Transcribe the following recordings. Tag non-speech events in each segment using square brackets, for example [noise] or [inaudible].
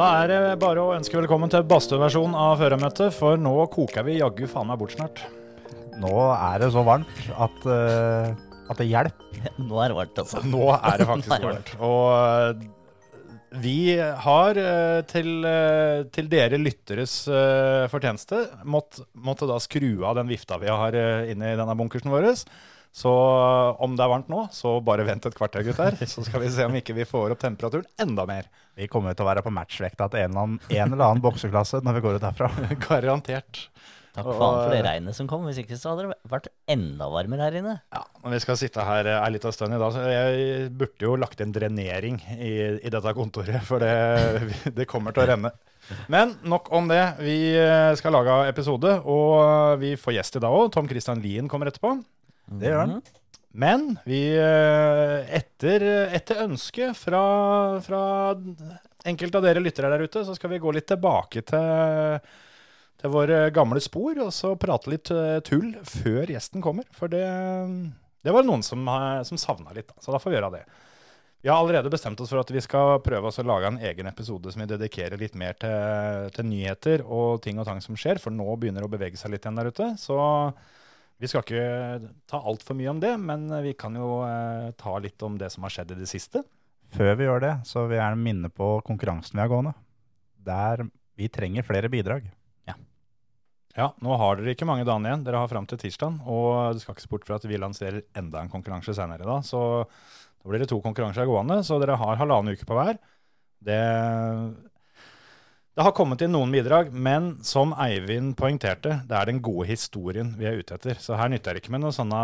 Da er det bare å ønske velkommen til badstueversjonen av Føremøtet, for nå koker vi jaggu faen meg bort snart. Nå er det så varmt at, uh, at det hjelper. [laughs] Nå er det varmt, altså. Nå er det faktisk [laughs] er det varmt. Og eh, vi har eh, til, til dere lytteres fortjeneste mått, måtte da skru av den vifta vi har eh, inne i denne bunkersen vår. Så eh, om det er varmt nå, så bare vent et kvarter, gutter. [laughs] Så skal vi se om ikke vi får opp temperaturen enda mer. Vi kommer til å være på matchvekta til en eller annen, en eller annen bokseklasse når vi går ut herfra. [laughs] Garantert. Takk faen for det regnet som kom. Hvis ikke så hadde det vært enda varmere her inne. Ja, men vi skal sitte her ei lita liten stund i dag, så jeg burde jo lagt inn drenering i, i dette kontoret, for det, [laughs] det kommer til å renne. Men nok om det. Vi eh, skal lage episode, og vi får gjest i dag òg. Tom Christian Lien kommer etterpå. Det gjør den. Men vi, eh, etter, etter ønske fra, fra enkelte av dere lyttere der ute, så skal vi gå litt tilbake til, til våre gamle spor, og så prate litt eh, tull før gjesten kommer. For det, det var noen som, har- som savna litt, så da får vi gjøre det. Vi har allerede bestemt oss for at vi skal prøve oss å lage en egen episode som vi dedikerer litt mer til, til nyheter og ting og tang som skjer, for nå begynner det å bevege seg litt igjen der ute. Så vi skal ikke ta altfor mye om det, men vi kan jo eh, ta litt om det som har skjedd i det siste. Før vi gjør det, så vil jeg gjerne minne på konkurransen vi har gående. Der vi trenger flere bidrag. Ja, nå har dere ikke mange dagene igjen. Dere har fram til tirsdag. Og du skal ikke se bort fra at vi lanserer enda en konkurranse senere da. Så da blir det to konkurranser gående, så dere har halvannen uke på hver. Det, det har kommet inn noen bidrag, men som Eivind poengterte, det er den gode historien vi er ute etter. Så her nytter det ikke med noen sånne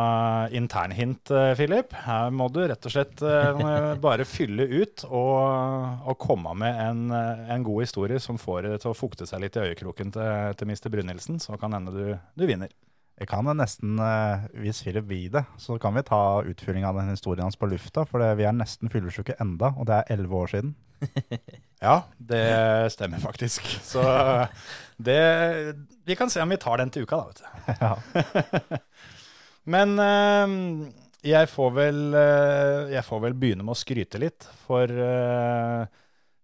internhint, eh, Philip. Her må du rett og slett eh, [laughs] bare fylle ut og, og komme med en, eh, en god historie som får det til å fukte seg litt i øyekroken til, til Mr. Brynildsen. Så kan hende du, du vinner. Jeg kan nesten, eh, hvis Philip vil det, så kan vi ta utfylling av den historien hans på lufta, for vi er nesten fyllesyke enda, og det er elleve år siden. [laughs] Ja, det stemmer faktisk. Så det Vi kan se om vi tar den til uka, da, vet du. [laughs] Ja. [laughs] Men eh, jeg, får vel, eh, jeg får vel begynne med å skryte litt, for eh,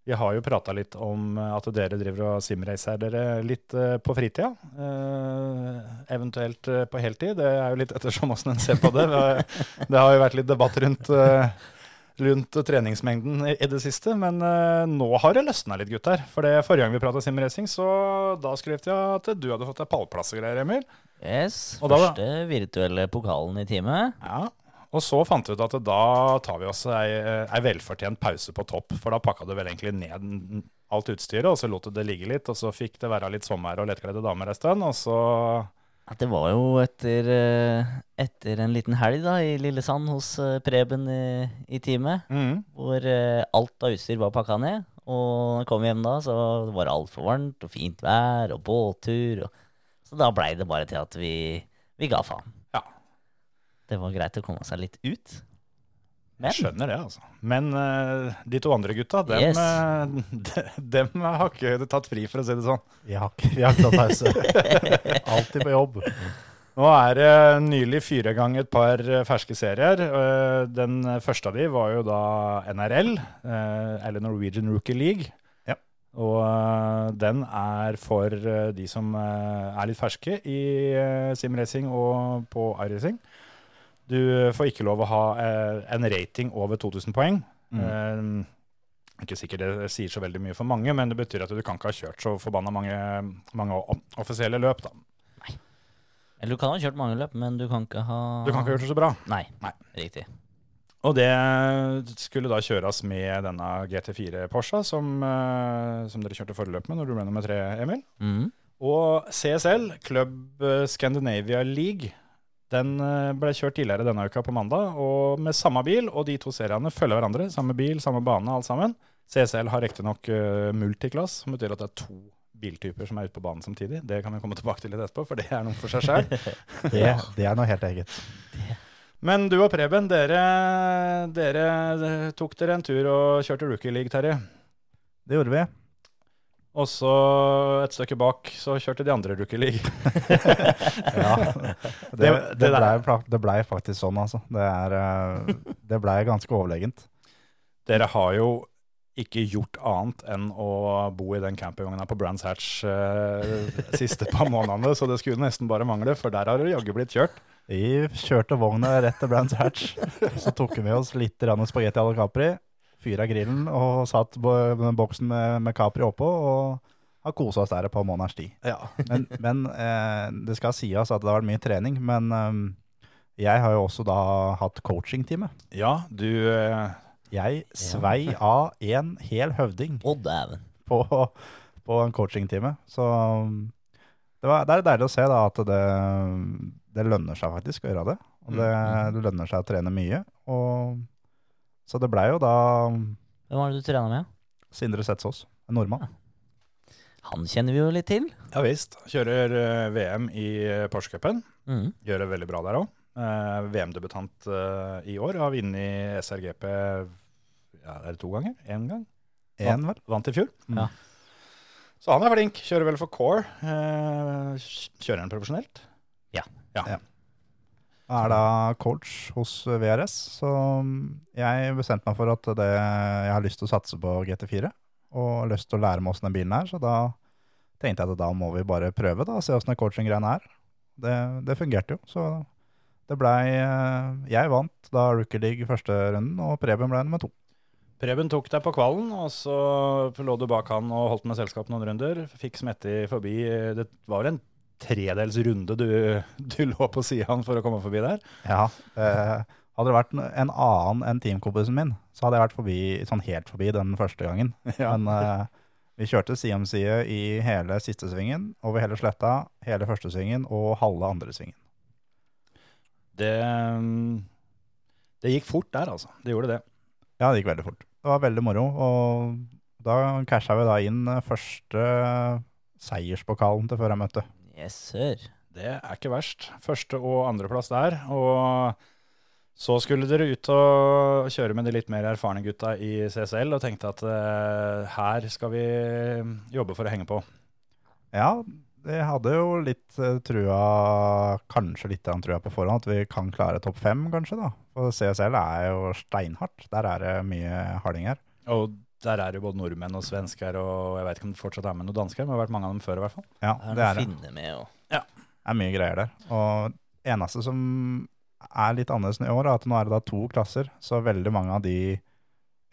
vi har jo prata litt om at dere driver og simracer dere litt eh, på fritida. eh, eventuelt eh, på heltid. Det er jo litt ettersom åssen en ser på det. Det har, [laughs] det har jo vært litt debatt rundt, eh, rundt treningsmengden i, det siste. Men eh, nå har det løsna litt, gutter. For det forrige gang vi prata simracing, så da skrev jeg at du hadde fått deg pallplass og greier, Emil. Yes, Og da- Første virtuelle pokalen i teamet. Ja, og så fant vi ut at da tar vi oss ei, ei velfortjent pause på topp, for da pakka du vel egentlig ned alt utstyret, og så lot du det ligge litt, og så fikk det være litt sommer og lettkledde damer ei stund, og så At Det var jo etter, eh, etter en liten helg da, i Lillesand hos eh, Preben i, i teamet, mm, hvor eh, alt av utstyr var pakka ned. Og når jeg kom hjem da, så var det altfor varmt og fint vær og båttur. Og, så da blei det bare til at vi, vi ga faen. Det var greit å komme seg litt ut. Men Jeg skjønner det, altså. Men uh, de to andre gutta, dem, Yes. eh, [laughs] de, dem har ikke tatt fri, for å si det sånn. Vi har ikke, vi har ikke tatt pause. [laughs] Alltid på jobb. Nå er det nylig fire ganger gang et par ferske serier. Eh, Den første av de var jo da NRL, eh, eller Norwegian Rookie League. Ja. Og den er for de som er litt ferske i simracing og på iRacing. Du får ikke lov å ha eh, en rating over 2000 poeng. Mm. Eh, ikke sikkert det sier så veldig mye for mange, men det betyr at du kan ikke ha kjørt så forbanna mange, mange offisielle løp. da. Eller du kan ha kjørt mange løp, men du kan ikke ha Du kan ikke ha gjort det så bra. Nei, Nei. riktig. Og det skulle da kjøres med denne GT4 Porsche som, eh, som dere kjørte forrige løp med når du ble nummer tre, Emil. Mm. Og CSL, Club Scandinavia League, Den eh, ble kjørt tidligere denne uka på mandag, og med samme bil. Og de to seriene følger hverandre. Samme bil, samme bane, alt sammen. CCL har riktignok uh, multiclass, som betyr at det er to biltyper som er ute på banen samtidig. Det kan vi komme tilbake til litt etterpå, for det er noe for seg sjøl. [laughs] Det, det er noe helt eget. Men du og Preben, dere, dere eh, tok dere en tur og kjørte Rookie League, Terje. Det gjorde vi. Og så et stykke bak så kjørte de andre Rookie League. [laughs] Ja, [laughs] det, Det- det, det blei faktisk sånn, altså. Det, er, eh, det blei ganske overlegent. Dere har jo ikke gjort annet enn å bo i den campingvogna på Brands Hatch eh, siste par månedene, så det skulle nesten bare mangle, for der har det jaggu blitt kjørt. Vi kjørte vogna rett til Brands Hatch. Så tok vi med oss litt spagetti à la Capri, fyra grillen og satt boksen med, med Capri oppå og har kosa oss der et par måneders tid. [laughs] Men, men eh, det skal sies at det har vært mye trening. Men eh, jeg har jo også da hatt coachingtime. Ja, du eh, Jeg svei av en hel høvding oh, på, på en coachingtime. Så det, var, det er deilig å se da at det, det lønner seg faktisk å gjøre det. Og det, det lønner seg å trene mye. Og, så det blei jo da Hvem var det du trena med? Sindre Setsås, en nordmann. Han kjenner vi jo litt til. Ja visst. Kjører eh, VM i eh, Porsche-cupen. Mm. Gjør det veldig bra der òg. VM-debutant uh, i år. Har vunnet SRGP ja, er det to ganger? Én gang? Én, vel? Vant i fjor. Mm. Ja. Så han er flink. Kjører vel for Core. Uh, kjører han profesjonelt? Ja. ja. Er da coach hos VRS, så jeg bestemte meg for at det, jeg har lyst til å satse på GT4. Og har lyst til å lære meg åssen den bilen er, så da tenkte jeg at da må vi bare prøve da, og se åssen den coaching-greiene er. Det, det fungerte jo, så det blei Jeg vant da Rookie League første runden, og Preben ble nummer to. Preben tok deg på kvallen, og så lå du bak han og holdt med selskap noen runder. Fikk Smetti forbi. Det var en tredels runde du, du lå på sida for å komme forbi der. Ja, eh, hadde det vært en annen enn teamkompisen min, så hadde jeg vært forbi, sånn helt forbi den første gangen. [laughs] Ja. Men eh, vi kjørte side om side i hele siste svingen, over hele sletta, hele første svingen og halve andre svingen. Det, mm, det gikk fort der, altså. Det gjorde det. Ja, det gikk veldig fort. Det var veldig moro, og da casha vi da inn første seierspokalen til førermøtet. Yes, sir. Det er ikke verst. Første- og andreplass der. Og så skulle dere ut og kjøre med de litt mer erfarne gutta i CSL og tenkte at eh, her skal vi jobbe for å henge på. Ja, jeg hadde jo litt eh, trua, kanskje litt grann trua på forhånd, at vi kan klare topp fem, kanskje. da. For CSL er jo steinhardt. Der er det mye hardinger. Og der er det jo både nordmenn og svensker, og jeg vet ikke om det fortsatt er med noen dansker, men det har vært mange av dem før i hvert fall. Ja, Er det det er det. finne med og Det er mye greier der. Og eneste som er litt annerledes i år, er at nå er det da to klasser, så veldig mange av de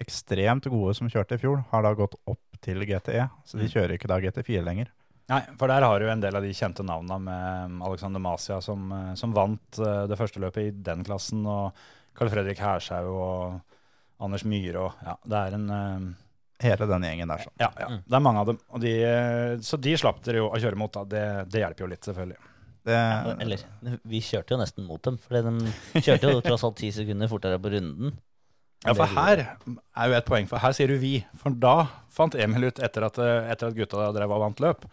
ekstremt gode som kjørte i fjor, har da gått opp til GTE. Så de Mm. kjører ikke da GT4 lenger. Nei, for der har du en del av de kjente navnene med Alexander Masia som, eh, som vant eh, det første løpet i den klassen, og Carl Fredrik Hershaug og Anders Myhre og Ja, det er en uh, Hele den gjengen der, sånn. Ja, ja. Mm. Det er mange av dem. Og de, eh, så de slapp dere jo å kjøre mot, da. Det, det hjelper jo litt, selvfølgelig. Det, Eller, vi kjørte jo nesten mot dem, for de kjørte jo tross alt ti sekunder fortere på runden. Ja, for her er jo et poeng, for her sier du vi. For da fant Emil ut, etter at, eh, etter at gutta drev og vant løp,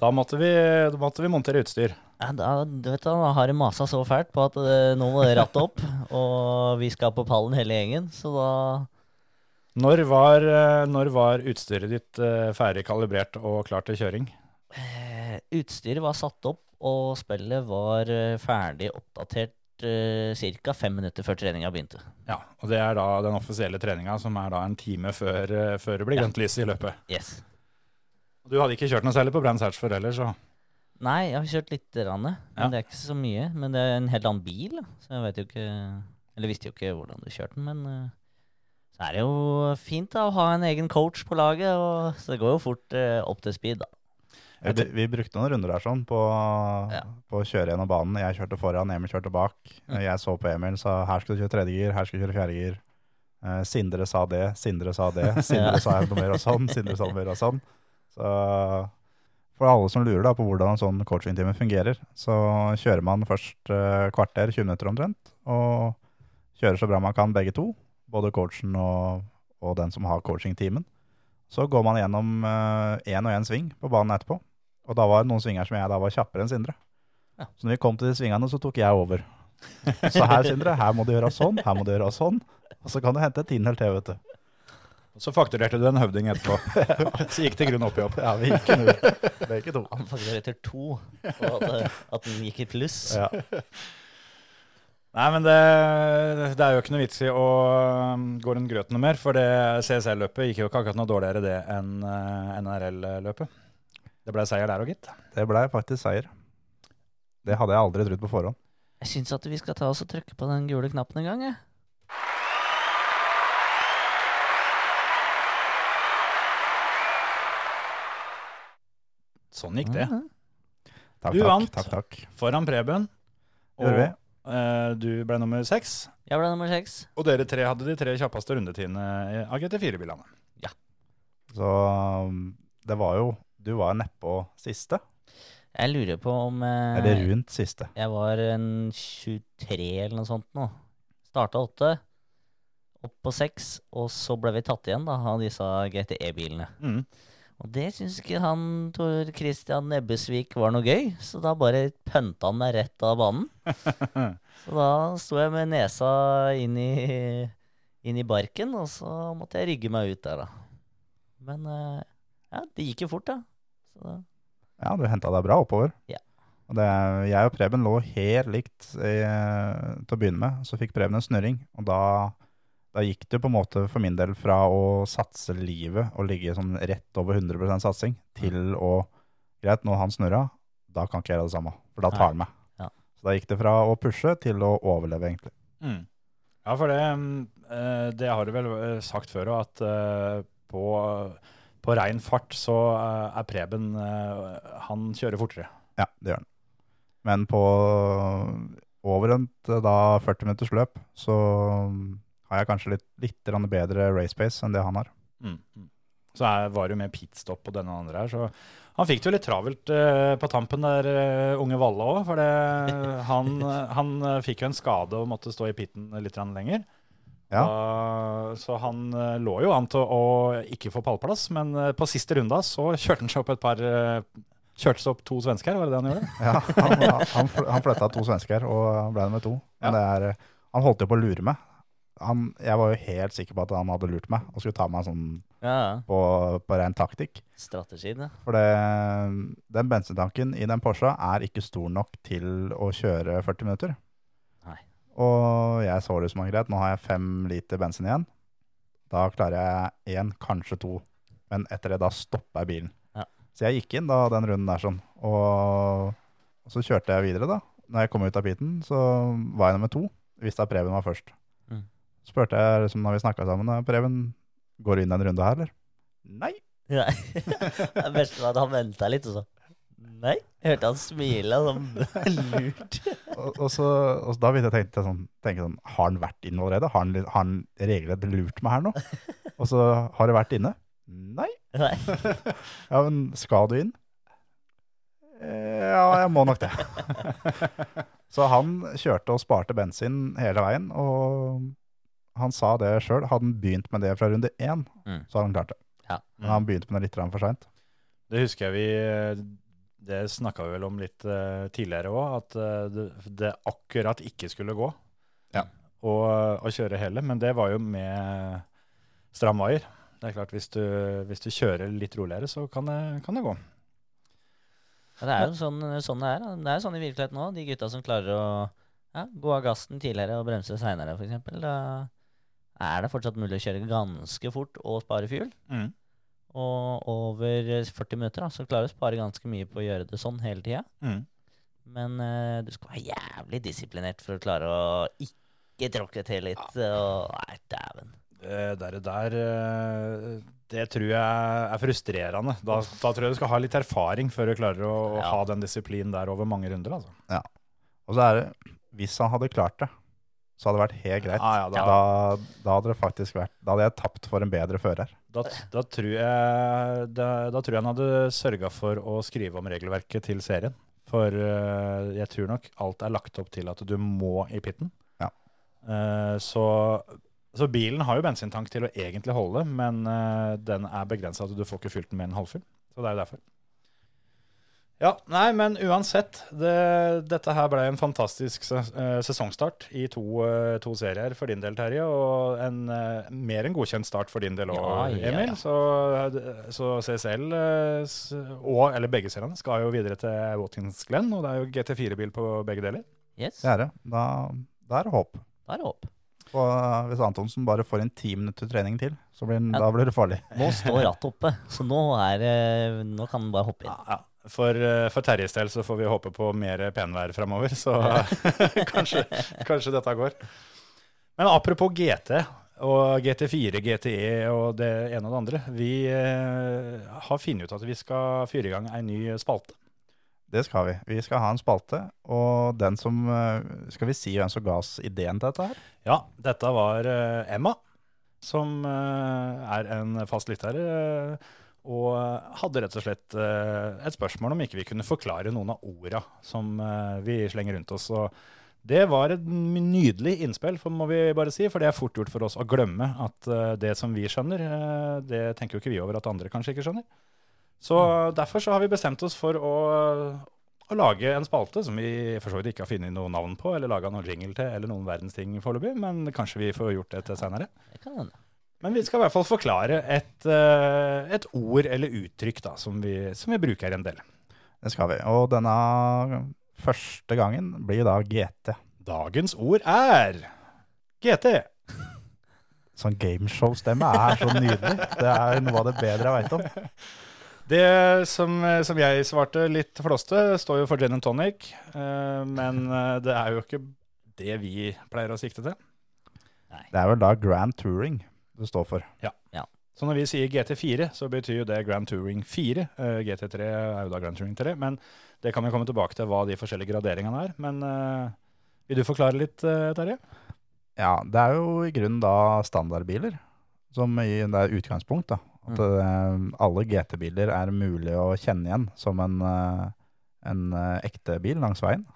da måtte vi, da måtte vi montere utstyr. Ja, da, du vet, da har de masa så fælt på at eh, nå må det rattet opp, [laughs] og vi skal på pallen hele gjengen, så da Når var, eh, når var utstyret ditt eh, ferdig kalibrert og klart til kjøring? eh, Utstyret var satt opp, og spillet var eh, ferdig oppdatert eh, ca. fem minutter før treninga begynte. Ja, og det er da den offisielle treninga, som er da en time før, eh, før det blir Ja. grønt lys i løpet. Yes. Du hadde ikke kjørt noe særlig på Brands Hatch før heller, så Nei, jeg har kjørt litt, rann, men Ja. det er ikke så mye. Men det er en helt annen bil, så jeg vet jo ikke Eller visste jo ikke hvordan du kjørte den, men eh, så er det jo fint da å ha en egen coach på laget, og, så det går jo fort eh, opp til speed, da. vi, vi brukte noen runder der sånn på, Ja. på å kjøre gjennom banen. Jeg kjørte foran, Emil kjørte bak. Mm. Jeg så på Emil, sa her skal du kjøre tredje gir, her skal du kjøre fjerde gir. Eh, Sindre sa det, Sindre sa det, [laughs] Sindre Ja. sa noe mer og sånn, Sindre sa noe mer og sånn. Så For alle som lurer da på hvordan en sånn coachingtime fungerer, så kjører man først eh, kvarter, 20 minutter omtrent, og kjører så bra man kan begge to, både coachen og, og den som har coachingteamen. Så går man gjennom én og én sving på banen etterpå, og da var det noen svinger som jeg da var kjappere enn Sindre. Ja. Så når vi kom til de svingene, så tok jeg over. [laughs] Så her, Sindre, her må du gjøre sånn, her må du gjøre sånn, og så kan du hente et tiendedel til, vet du. Og så fakturerte du en høvding etterpå. [laughs] så gikk det i grunnen opp i opp. Ja, vi gikk null. Begge to. Han fakturerte to, og at, at den gikk i pluss. Ja. Nei, men det, det er jo ikke noe vits i å um, gå rundt grøten noe mer, for det CSL-løpet gikk jo ikke akkurat noe dårligere det enn uh, NRL-løpet. Det ble seier der òg, gitt. Det ble faktisk seier. Det hadde jeg aldri trodd på forhånd. Jeg syns at vi skal ta oss og trykke på den gule knappen en gang, jeg. Sånn gikk det. Mhm. Takk, Du takk, vant. takk, takk. Foran Preben. Og eh, du ble nummer seks. Jeg ble nummer seks. Og dere tre hadde de tre kjappeste rundetidene av GT4-bilene. Ja. Så um, det var jo Du var nedpå siste. Jeg lurer på om eh, Eller rundt siste. Jeg var en 23 eller noe sånt nå. Starta åtte, opp på seks, og så ble vi tatt igjen da, av disse GTE-bilene. Mm. Og det syns ikke han Tor Christian Nebbesvik var noe gøy, så da bare pønta han meg rett av banen. [laughs] så da sto jeg med nesa inn i, inn i barken, og så måtte jeg rygge meg ut der, da. Men eh, ja, det gikk jo fort, da. Så da Ja, du henta deg bra oppover. Ja. Og det, jeg og Preben lå helt likt i, til å begynne med. Så fikk Preben en snurring, og da, da gikk det på en måte for min del fra å satse livet og ligge sånn rett over 100% satsing, til å Greit, nå han snurra, da kan ikke jeg gjøre det samme, for da tar han meg. Ja. Så da gikk det fra å pushe til å overleve, egentlig. Mm. Ja, for det, eh, det har du vel eh, sagt før òg, at eh, på, på rein fart så er Preben Han kjører fortere. Ja, det gjør han. Men på over et da 40 minutters løp, så har jeg kanskje litt, litt bedre race pace enn det han har. Mm. Mm. Så jeg var jo med pitstop på denne andre her, så han fikk det jo litt travelt eh, på tampen der, eh, unge Valle òg. For [laughs] han, han eh, fikk jo en skade og måtte stå i pitten litt lenger. Ja. Da, så han lå jo an til å ikke få pallplass, men på siste runda så [laughs] kjørte han seg opp et par Kjørte seg opp to svensker, var det det han gjorde? Ja, han, han, han flytta to svensker og ble nummer to. Men det er, han holdt jo på å lure meg. Han, jeg var jo helt sikker på at han hadde lurt meg og skulle ta meg sånn Ja, ja. på, på ren taktikk. Strategien, ja. For det, den bensintanken i den Porscha er ikke stor nok til å kjøre 40 minutter. Nei. Og jeg så det som en greit. Nå har jeg fem liter bensin igjen. Da klarer jeg én, kanskje to. Men etter det, da stopper jeg bilen. Ja. Så jeg gikk inn da den runden der sånn. Og, og så kjørte jeg videre, da. Når jeg kom ut av piten, så var jeg nummer to. Visste at Preben var først. Spurte jeg liksom, når vi snakka sammen, Preben, går du inn en runde her, eller? Nei. Nei. [laughs] Det beste var at han venta litt, og så Nei. Jeg hørte han smile sånn [laughs] lurt. Og, og, så, og så da begynte jeg å tenke sånn, tenke sånn Har han vært inne allerede? Har han, har han regelrett lurt meg her nå? [laughs] Og så har du vært inne? Nei. Nei. Ja, men skal du inn? Eh, Ja, jeg må nok det. Så han kjørte og sparte bensin hele veien, og han sa det sjøl. Hadde han begynt med det fra runde én, Mm. så hadde han klart det. Ja. Men han begynte med det litt for seint. Det husker jeg vi Det snakka vi vel om litt uh, tidligere òg, at eh, det, det akkurat ikke skulle gå Ja. å, å kjøre hele. Men det var jo med stram vaier. Det er klart, hvis du, hvis du kjører litt roligere, så kan det, kan det gå. Ja, det er jo sånn, sånn det er. Det er jo sånn i virkeligheten òg. De gutta som klarer å ja, gå av gassen tidligere og bremse seinere, f.eks. Er det fortsatt mulig å kjøre ganske fort og spare fuel. Mm. Og over 40 minutter da, så klarer du å spare ganske mye på å gjøre det sånn hele tida. Mm. Men uh, du skal være jævlig disiplinert for å klare å ikke tråkke til litt. Og, nei, dæven. Det der, der eh, det tror jeg er frustrerende. Da, da tror jeg du skal ha litt erfaring før du klarer å, Ja. ha den disiplinen der over mange runder. Altså. Og så er det Hvis han hadde klart det, så hadde det vært helt greit. Ja, ja, da- da, da hadde det faktisk vært Da hadde jeg tapt for en bedre fører. Da, da, tror jeg, da, tror jeg han hadde sørga for å skrive om regelverket til serien. For eh, jeg tror nok alt er lagt opp til at du må i pitten. Ja. Eh, så, så bilen har jo bensintank til å egentlig holde, men eh, den er begrensa at du får ikke fylt den med en halvfull. Så det er jo derfor. Ja, nei, men uansett. Det, dette her ble en fantastisk eh, sesongstart i to, eh, to serier for din del, Terje. Og en eh, mer enn godkjent start for din del òg, Ja, ja, Emil. ja. Så, så CSL, eh, og, eller begge seriene, skal jo videre til Watkins Glenn. Og det er jo GT4-bil på begge deler. Yes, Det er det. Da, da er det håp. da er det håp. Og hvis Antonsen bare får en ti minutter trening til, så blir, Ja. da blir det farlig. Nå står [laughs] rattet oppe, så nå, er, nå kan den bare hoppe inn. Ja, For, eh, for Terjes del så får vi håpe på mer penvær framover, så [laughs] kanskje, kanskje dette går. Men apropos GT og GT4, GTE og det ene og det andre. Vi eh, har funnet ut at vi skal fyre i gang ei ny spalte. Det skal vi. Vi skal ha en spalte, og den som eh, Skal vi si hvem som ga oss ideen til dette her? Ja, dette var Emma, som er en fast lytter. Og hadde rett og slett eh, et spørsmål om ikke vi kunne forklare noen av orda som eh, vi slenger rundt oss. Og det var et nydelig innspill, for, må vi bare si, for det er fort gjort for oss å glemme at eh, det som vi skjønner, det tenker jo ikke vi over at andre kanskje ikke skjønner. Så derfor så har vi bestemt oss for å, å lage en spalte som vi for så vidt ikke har funnet noe navn på, eller laga noen jingle til, eller noen verdens ting foreløpig, men kanskje vi får gjort det til senere. Det kan hende. Men vi skal i hvert fall forklare et, eh, et ord eller uttrykk da, som vi, som vi bruker en del. Det skal vi. Og denne første gangen blir da GT. Dagens ord er GT. Sånn gameshow-stemme er så nydelig. Det er noe av det bedre jeg veit om. Det som, som jeg svarte litt flåste, står jo for gin and tonic, eh, men eh, det er jo ikke det vi pleier å sikte til. Det er vel da Grand Touring det står for. Så når vi sier GT4, så betyr jo det Grand Touring 4. Eh, GT3 er jo da Grand Touring 3, men det kan vi komme tilbake til hva de forskjellige graderingene er. Men uh, vil du forklare litt, uh, Terje? Ja, det er jo i grunnen da standardbiler, som i det er utgangspunkt. da. At eh, alle GT-biler er mulig å kjenne igjen som en, en ekte bil langs veien.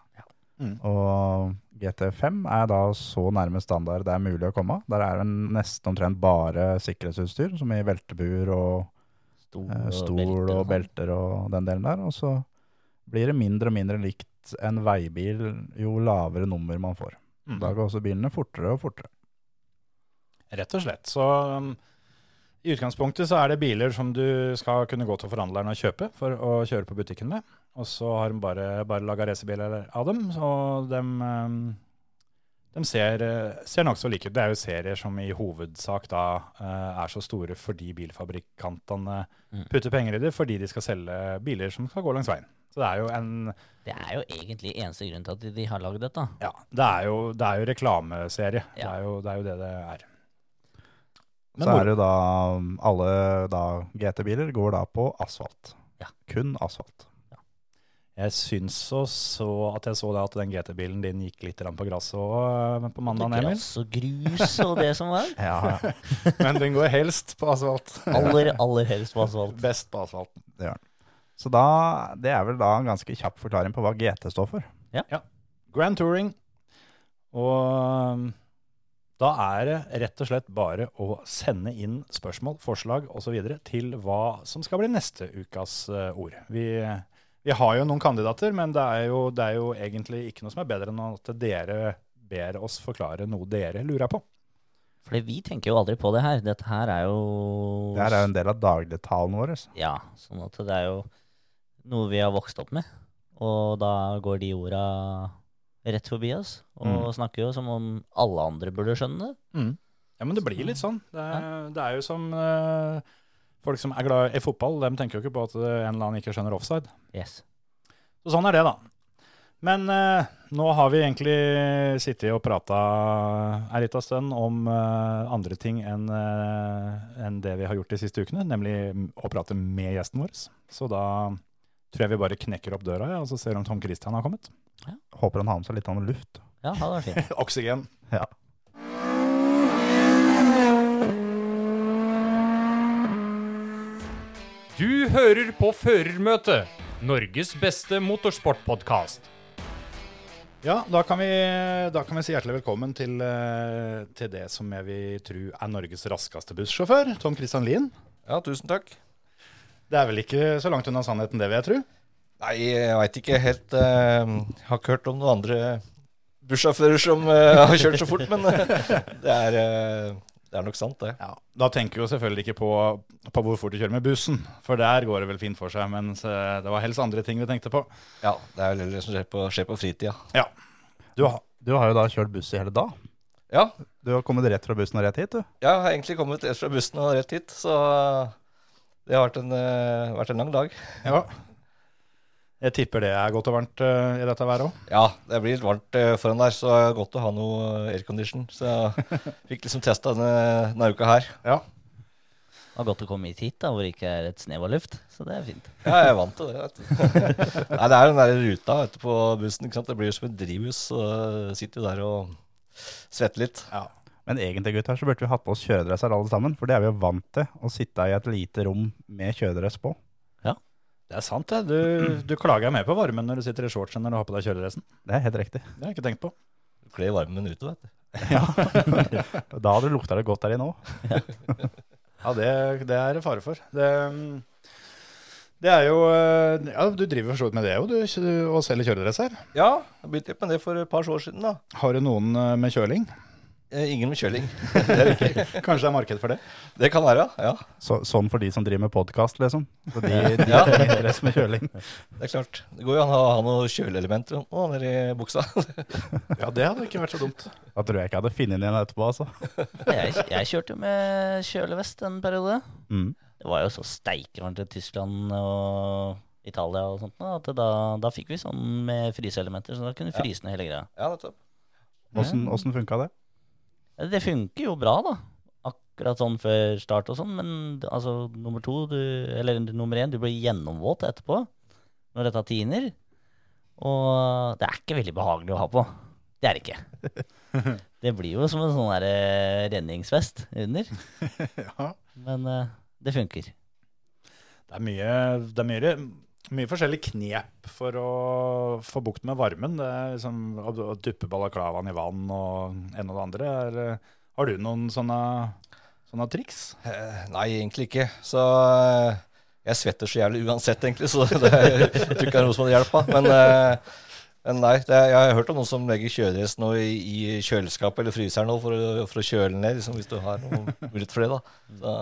Mm. Og GT5 er da så nærme standard det er mulig å komme. Der er det nesten omtrent bare sikkerhetsutstyr, som i veltebur og Stol, eh, og stol belter og sånn. belter og den delen der. Og så blir det mindre og mindre likt en veibil jo lavere nummer man får. Mm. Da går også bilene fortere og fortere. Rett og slett. Så um, i utgangspunktet så er det biler som du skal kunne gå til forhandleren og kjøpe for å kjøre på butikken med. Og så har de bare, bare laga racerbiler av dem, og de, um, de ser, eh, ser nokså like ut. Det er jo serier som i hovedsak da eh, er så store fordi bilfabrikantene Mm. putter penger i det, fordi de skal selge biler som skal gå langs veien. Så det er jo en Det er jo egentlig eneste grunn til at de, har lagd dette. Ja, det er jo, det er jo reklameserie. Det, er jo, det er jo det det er. Så er det jo da alle GT-biler går da på asfalt. Ja. Kun asfalt. Jeg syns også at jeg så det at den GT-bilen din gikk litt på gresset òg på mandag, Emil. Grass og grus og det som var. [laughs] Ja, [laughs] Men den går helst på asfalt. Aller, aller helst på asfalt. Best på asfalt. det gjør den. Så da, det er vel da en ganske kjapp forklaring på hva GT står for. Ja. Grand Touring. Og um, da er det rett og slett bare å sende inn spørsmål, forslag osv. til hva som skal bli neste ukas eh, ord. Vi, vi har jo noen kandidater, men det er, jo, det er jo egentlig ikke noe som er bedre enn at dere ber oss forklare noe dere lurer på. Fordi vi tenker jo aldri på det her. Dette her er jo Det her er jo en del av dagligtalen vår. Ja, sånn at det er jo noe vi har vokst opp med. Og da går de orda rett forbi oss, og Mm. snakker jo som om alle andre burde skjønne det. Ja, men det blir litt sånn. Det er, det er jo som eh, folk som er glad i fotball, de tenker jo ikke på at en eller annen ikke skjønner offside. Yes. Så sånn er det, da. Men eh, nå har vi egentlig sittet og prata ei lita stund om eh, andre ting enn eh, en det vi har gjort de siste ukene, nemlig å prate med gjesten vår. Så da tror jeg vi bare knekker opp døra ja, og så ser om Tom Christian har kommet. Ja. Håper han har med seg litt annen luft. Ja, det var fint. [laughs] Oksygen. Ja. Du hører på Førermøtet, Norges beste motorsportpodkast. Ja, da kan, vi, da kan vi si hjertelig velkommen til, eh, til det som jeg vil tro er Norges raskeste bussjåfør, Tom Christian Lien. Ja, tusen takk. Det er vel ikke så langt unna sannheten, det vil jeg tro. Nei, jeg veit ikke helt Jeg Har ikke hørt om noen andre bussjåfører som eh, har kjørt så fort, men eh, [laughs] det, er, eh, det er nok sant, det. Ja, Da tenker vi jo selvfølgelig ikke på, på hvor fort du kjører med bussen, for der går det vel fint for seg. Mens eh, det var helst andre ting vi tenkte på. Ja, Det er vel det som skjer på, skjer på fritida. Ja. Du har, Du har jo da kjørt buss i hele dag. Ja, Du har kommet rett fra bussen og rett hit, du. Ja, jeg har egentlig kommet rett fra bussen og rett hit, så det har vært en, eh, vært en lang dag. ja. Jeg tipper det er godt og varmt uh, i dette været òg. Ja, det blir litt varmt uh, foran der, så det er godt å ha noe aircondition. Så jeg [laughs] fikk liksom testa denne, denne uka her. Ja. Det var godt å komme hit, hit da, hvor det ikke er et snev av luft. Så det er fint. Ja, jeg er vant til det. vet du. [laughs] Nei, Det er den der ruta vet du, på bussen. ikke sant? Det blir jo som et drivhus. Så sitter du der og svetter litt. ja. Men egentlig gutter, så burde vi hatt på oss kjøredresser alle sammen. For det er vi jo vant til, å sitte i et lite rom med kjøredress på. Det er sant, det. Du, [clears throat] du klager mer på varmen når du sitter i shortsen når du har på deg kjøledressen. Det er helt riktig. Det har jeg ikke tenkt på. Du kler varmen ute, vet du. ja. [laughs] Da hadde du lukta det godt der inne òg. Ja, det, det er det fare for. Det, det er jo eh, Ja, du driver for så vidt med det òg, du, og selger kjøredresser. Ja, jeg begynte med det for et par år siden. da. Har du noen eh, med kjøling? Eh, Ingen med kjøling. [laughs] Det. Kanskje det er marked for det? Det kan være, ja. Så, sånn for de som driver med podkast, liksom. Så de, [laughs] de Ja. trenger dress med kjøling. Det er klart. Det går jo an å ha noen kjøleelementer nå nedi buksa. [laughs] Ja, det hadde ikke vært så dumt. Da tror jeg ikke jeg hadde funnet den igjen etterpå, altså. Jeg, jeg kjørte jo med kjølevest en periode. Mm. Det var jo så steikevarmt i Tyskland og Italia og sånt, at da, da fikk vi sånn med fryseelementer, så da kunne vi fryse ned hele greia. Ja, nettopp. Åssen åssen funka det? Det funker jo bra, da. Akkurat sånn før start og sånn, men altså nummer to, du, eller nummer én, du blir gjennomvåt etterpå når dette tiner. Og det er ikke veldig behagelig å ha på. Det er det ikke. [laughs] Det blir jo som en sånn der eh, redningsvest under. [laughs] Ja. Men eh, det funker. Det er mye, det er mye, mye forskjellige knep for å få bukt med varmen. Det er liksom å, å duppe balaklavaen i vann og en og det andre. Er, eh, har du noen sånne, sånne triks? Eh, Nei, egentlig ikke. Så eh, jeg svetter så jævlig uansett, egentlig, så [laughs] det, jeg tror ikke det er noe som hadde hjulpet. Men, eh, men nei, det, jeg har hørt om noen som legger kjøledress nå i, i kjøleskapet eller fryseren nå for å, for å kjøle ned, liksom, hvis du har noe mulighet for det. da. Så,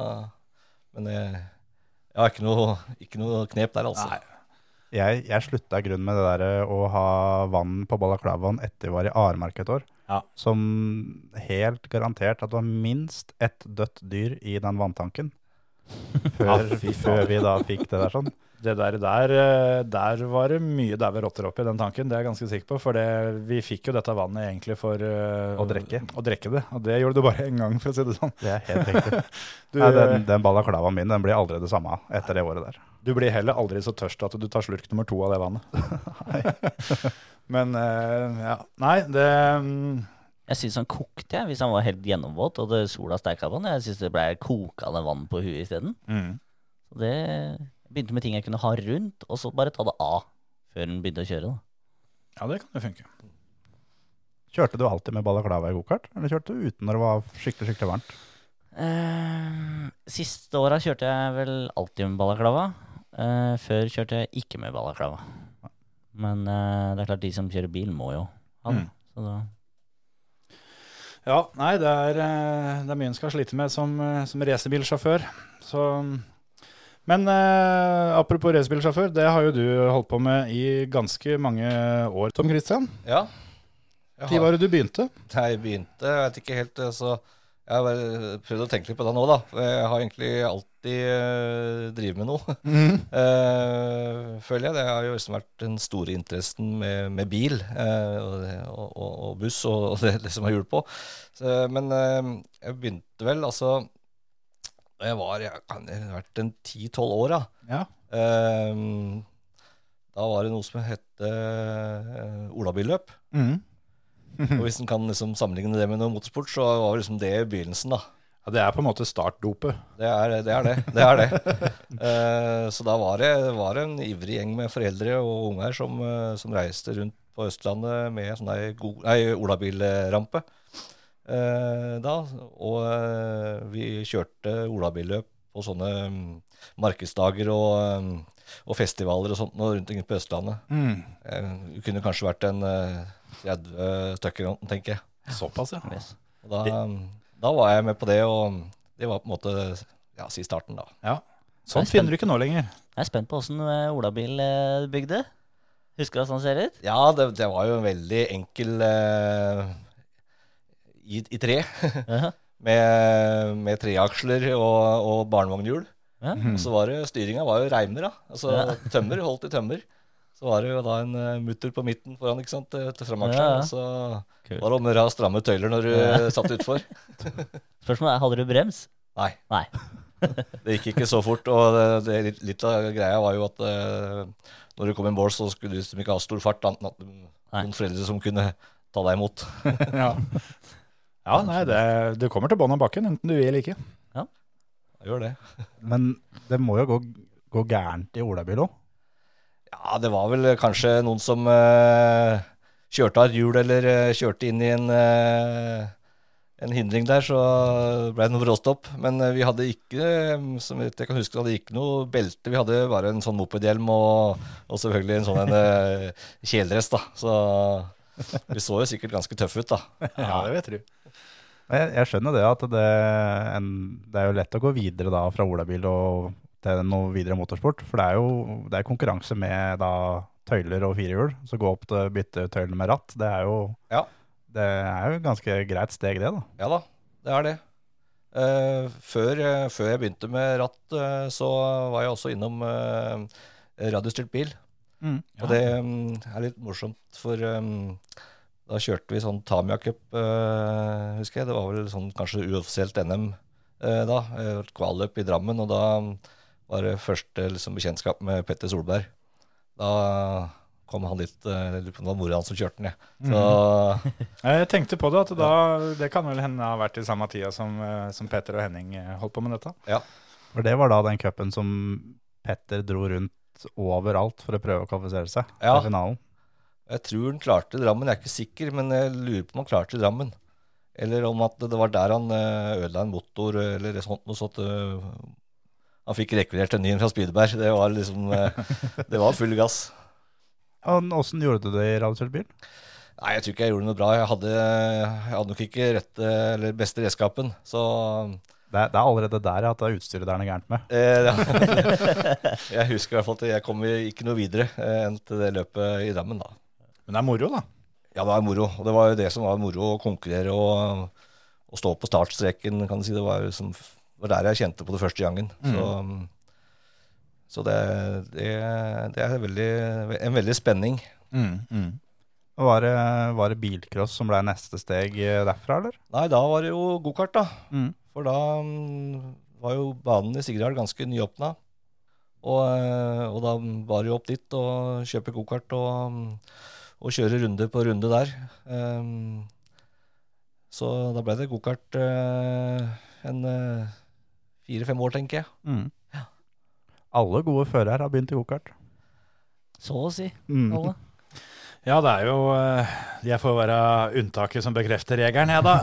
men jeg, jeg har ikke noe, ikke noe knep der, altså. Nei. Jeg, jeg slutta i grunnen med det der eh, å ha vann på balaklavaen etter vi var i Aremark et år. Ja. Som helt garantert at det var minst ett dødt dyr i den vanntanken. [laughs] Før, før vi da fikk det der sånn. Det der, der, eh, der var det mye daue rotter oppi den tanken, det er jeg ganske sikker på. For det, vi fikk jo dette vannet egentlig for uh, Å drikke. Å drikke det. Og det gjorde du bare én gang, for å si det sånn. Det er helt riktig. [laughs] Du, Nei, den, den balaklavaen min den blir aldri det samme etter det året der. Du blir heller aldri så tørst at du tar slurk nummer to av det vannet. [laughs] Men uh, ja. Nei, det um... Jeg syns han kokte, jeg, hvis han var helt gjennomvåt og det sola steika på han. Jeg syns det ble kokende vann på huet isteden. mm. Det begynte med ting jeg kunne ha rundt, og så bare ta det av før den begynte å kjøre. da. Ja, det kan jo funke. Kjørte du alltid med balaklava i gokart, eller kjørte du uten når det var skikkelig skikkelig varmt? Eh, siste åra kjørte jeg vel alltid med balaklava. Eh, før kjørte jeg ikke med balaklava. Men uh, det er klart, de som kjører bil, må jo ha det. Mm. Så da Ja, nei, det er, eh, det er mye en skal slite med som, som racerbilsjåfør. Så Men eh, apropos racerbilsjåfør, det har jo du holdt på med i ganske mange år, Tom Christian. Ja. Når var det du begynte? Da jeg begynte, jeg vet ikke helt, så jeg har prøvd å tenke litt på det nå, da. Jeg har egentlig alltid uh, drevet med noe, [laughs] Eh, føler jeg. Det har jo liksom vært den store interessen med, med bil uh, og, og, og, buss og, og det, det [laughs] som har hjul på. Så, men uh, jeg begynte vel altså da jeg var jeg kan ha vært en ti-tolv år, da. Ja. Eh, da var det noe som het uh, olabilløp. Mhm. [laughs] Og hvis en kan liksom sammenligne det med noe motorsport, så var liksom det begynnelsen, da. Ja, det er på en måte startdopet. Det er det. Er det. det, er det. uh, [laughs] så da var det var en ivrig gjeng med foreldre og unger som, uh, som reiste rundt på Østlandet med sånn ei olabilrampe. Uh, da, og vi kjørte olabilløp på sånne um, markedsdager og, um, og festivaler og sånt rundt omkring på Østlandet. Mm. det kunne kanskje vært en 30 stykker, tenker jeg. Såpass, ja. Yes. Og da, da var jeg med på det, og det var på en måte ja, si starten, da. ja. Sånt er finner du ikke nå lenger. Jeg er spent på åssen olabil eh, bygde. Husker du åssen han ser ut? Ja, det, det var jo en veldig enkel eh, i, i tre. [laughs] Med, med treaksler og, og barnevognhjul. Ja. Og så var det, styringa var jo reimer, da. Altså Ja. tømmer, holdt i tømmer. Så var det jo da en eh, mutter på midten foran, ikke sant, til til Ja, ja. Så Kult. var det om å gjøre å ha stramme tøyler når du Ja. satt utfor. [laughs] Spørsmålet er, hadde du brems? Nei. Nei. [laughs] Det gikk ikke så fort. Og det, det, litt, av greia var jo at uh, når du kom i mål, så skulle du ikke ha stor fart. Da, at noen foreldre som kunne ta deg imot. [laughs] Ja, ja nei, det, du kommer til bånn av bakken, enten du vil eller ikke. Ja, Jeg gjør det. Men det må jo gå, gå gærent i olabil òg. Ja, det var vel kanskje noen som uh, kjørte av hjul, eller uh, kjørte inn i en, uh, en hindring der, så ble det noe bråstopp. Men vi hadde ikke, som jeg kan huske, hadde ikke noe belte. Vi hadde bare en sånn mopedhjelm og, og selvfølgelig en sånn en, kjeledress, da. Så vi så jo sikkert ganske tøffe ut, da. Ja, det vet du. Jeg, jeg skjønner det at det, en, det er jo lett å gå videre da fra olabil og til noe videre motorsport. For det er jo det er konkurranse med da tøyler og firehjul. Så gå opp til bytte tøylene med ratt, det er jo Ja. det er jo et ganske greit steg, det. da. Ja da, det er det. Uh, før, uh, før jeg begynte med ratt, uh, så var jeg også innom radiostyrt bil. Og det um, er litt morsomt, for um, da kjørte vi sånn Tamia Cup, husker jeg. Det var vel sånn kanskje uoffisielt NM da. kvaløp kvalløp i Drammen, og da mm, var det første liksom, bekjentskap med Petter Solberg. Da kom han litt eh, det var mora hans som kjørte den, jeg. Så Jeg tenkte på det, at da, det kan vel hende ha vært i samme tida som, eh, som Petter og Henning eh, holdt på med dette. Ja. For det var da den cupen som Petter dro rundt overalt for å prøve å kvalifisere seg Ja. til finalen. Jeg tror han klarte Drammen, jeg er ikke sikker, men jeg lurer på om han klarte Drammen. Eller om at det var der han ødela en motor, eller sånt noe sånt. Han fikk rekvirert en ny fra Spydeberg. Det var liksom eh, [laughs] Det var full gass. Åssen gjorde du det i radiostyrt? Nei, jeg tror ikke jeg gjorde noe bra. Jeg hadde, jeg hadde nok ikke rett, eller beste redskapen. Så Det er, det er allerede der at det er utstyret det er noe gærent med. eh, ja. [laughs] Jeg husker i hvert fall at jeg kom ikke noe videre eh, enn til det løpet i Drammen, da. Men det er moro, da. Ja, det er moro. Og det var jo det som var moro, å konkurrere og, og stå på startstreken, kan du si. Det var, jo liksom, det var der jeg kjente på det første gangen. Så, så det, det, det er veldig, en veldig spenning. Var det, var det bilcross som ble neste steg eh, derfra, eller? Nei, da var det jo gokart, da. Mm. For da mm, var jo banen i Sigdal ganske nyåpna. Og, eh, og da var det jo opp dit og kjøpe gokart og, og kjøre runde på runde der. Um, så da ble det gokart uh, en uh, fire-fem år, tenker jeg. Mm. Alle gode førere har begynt i gokart. Så å si. Mm. Alle. Ja, det er jo eh, Jeg får være unntaket som bekrefter regelen, jeg, da. [laughs]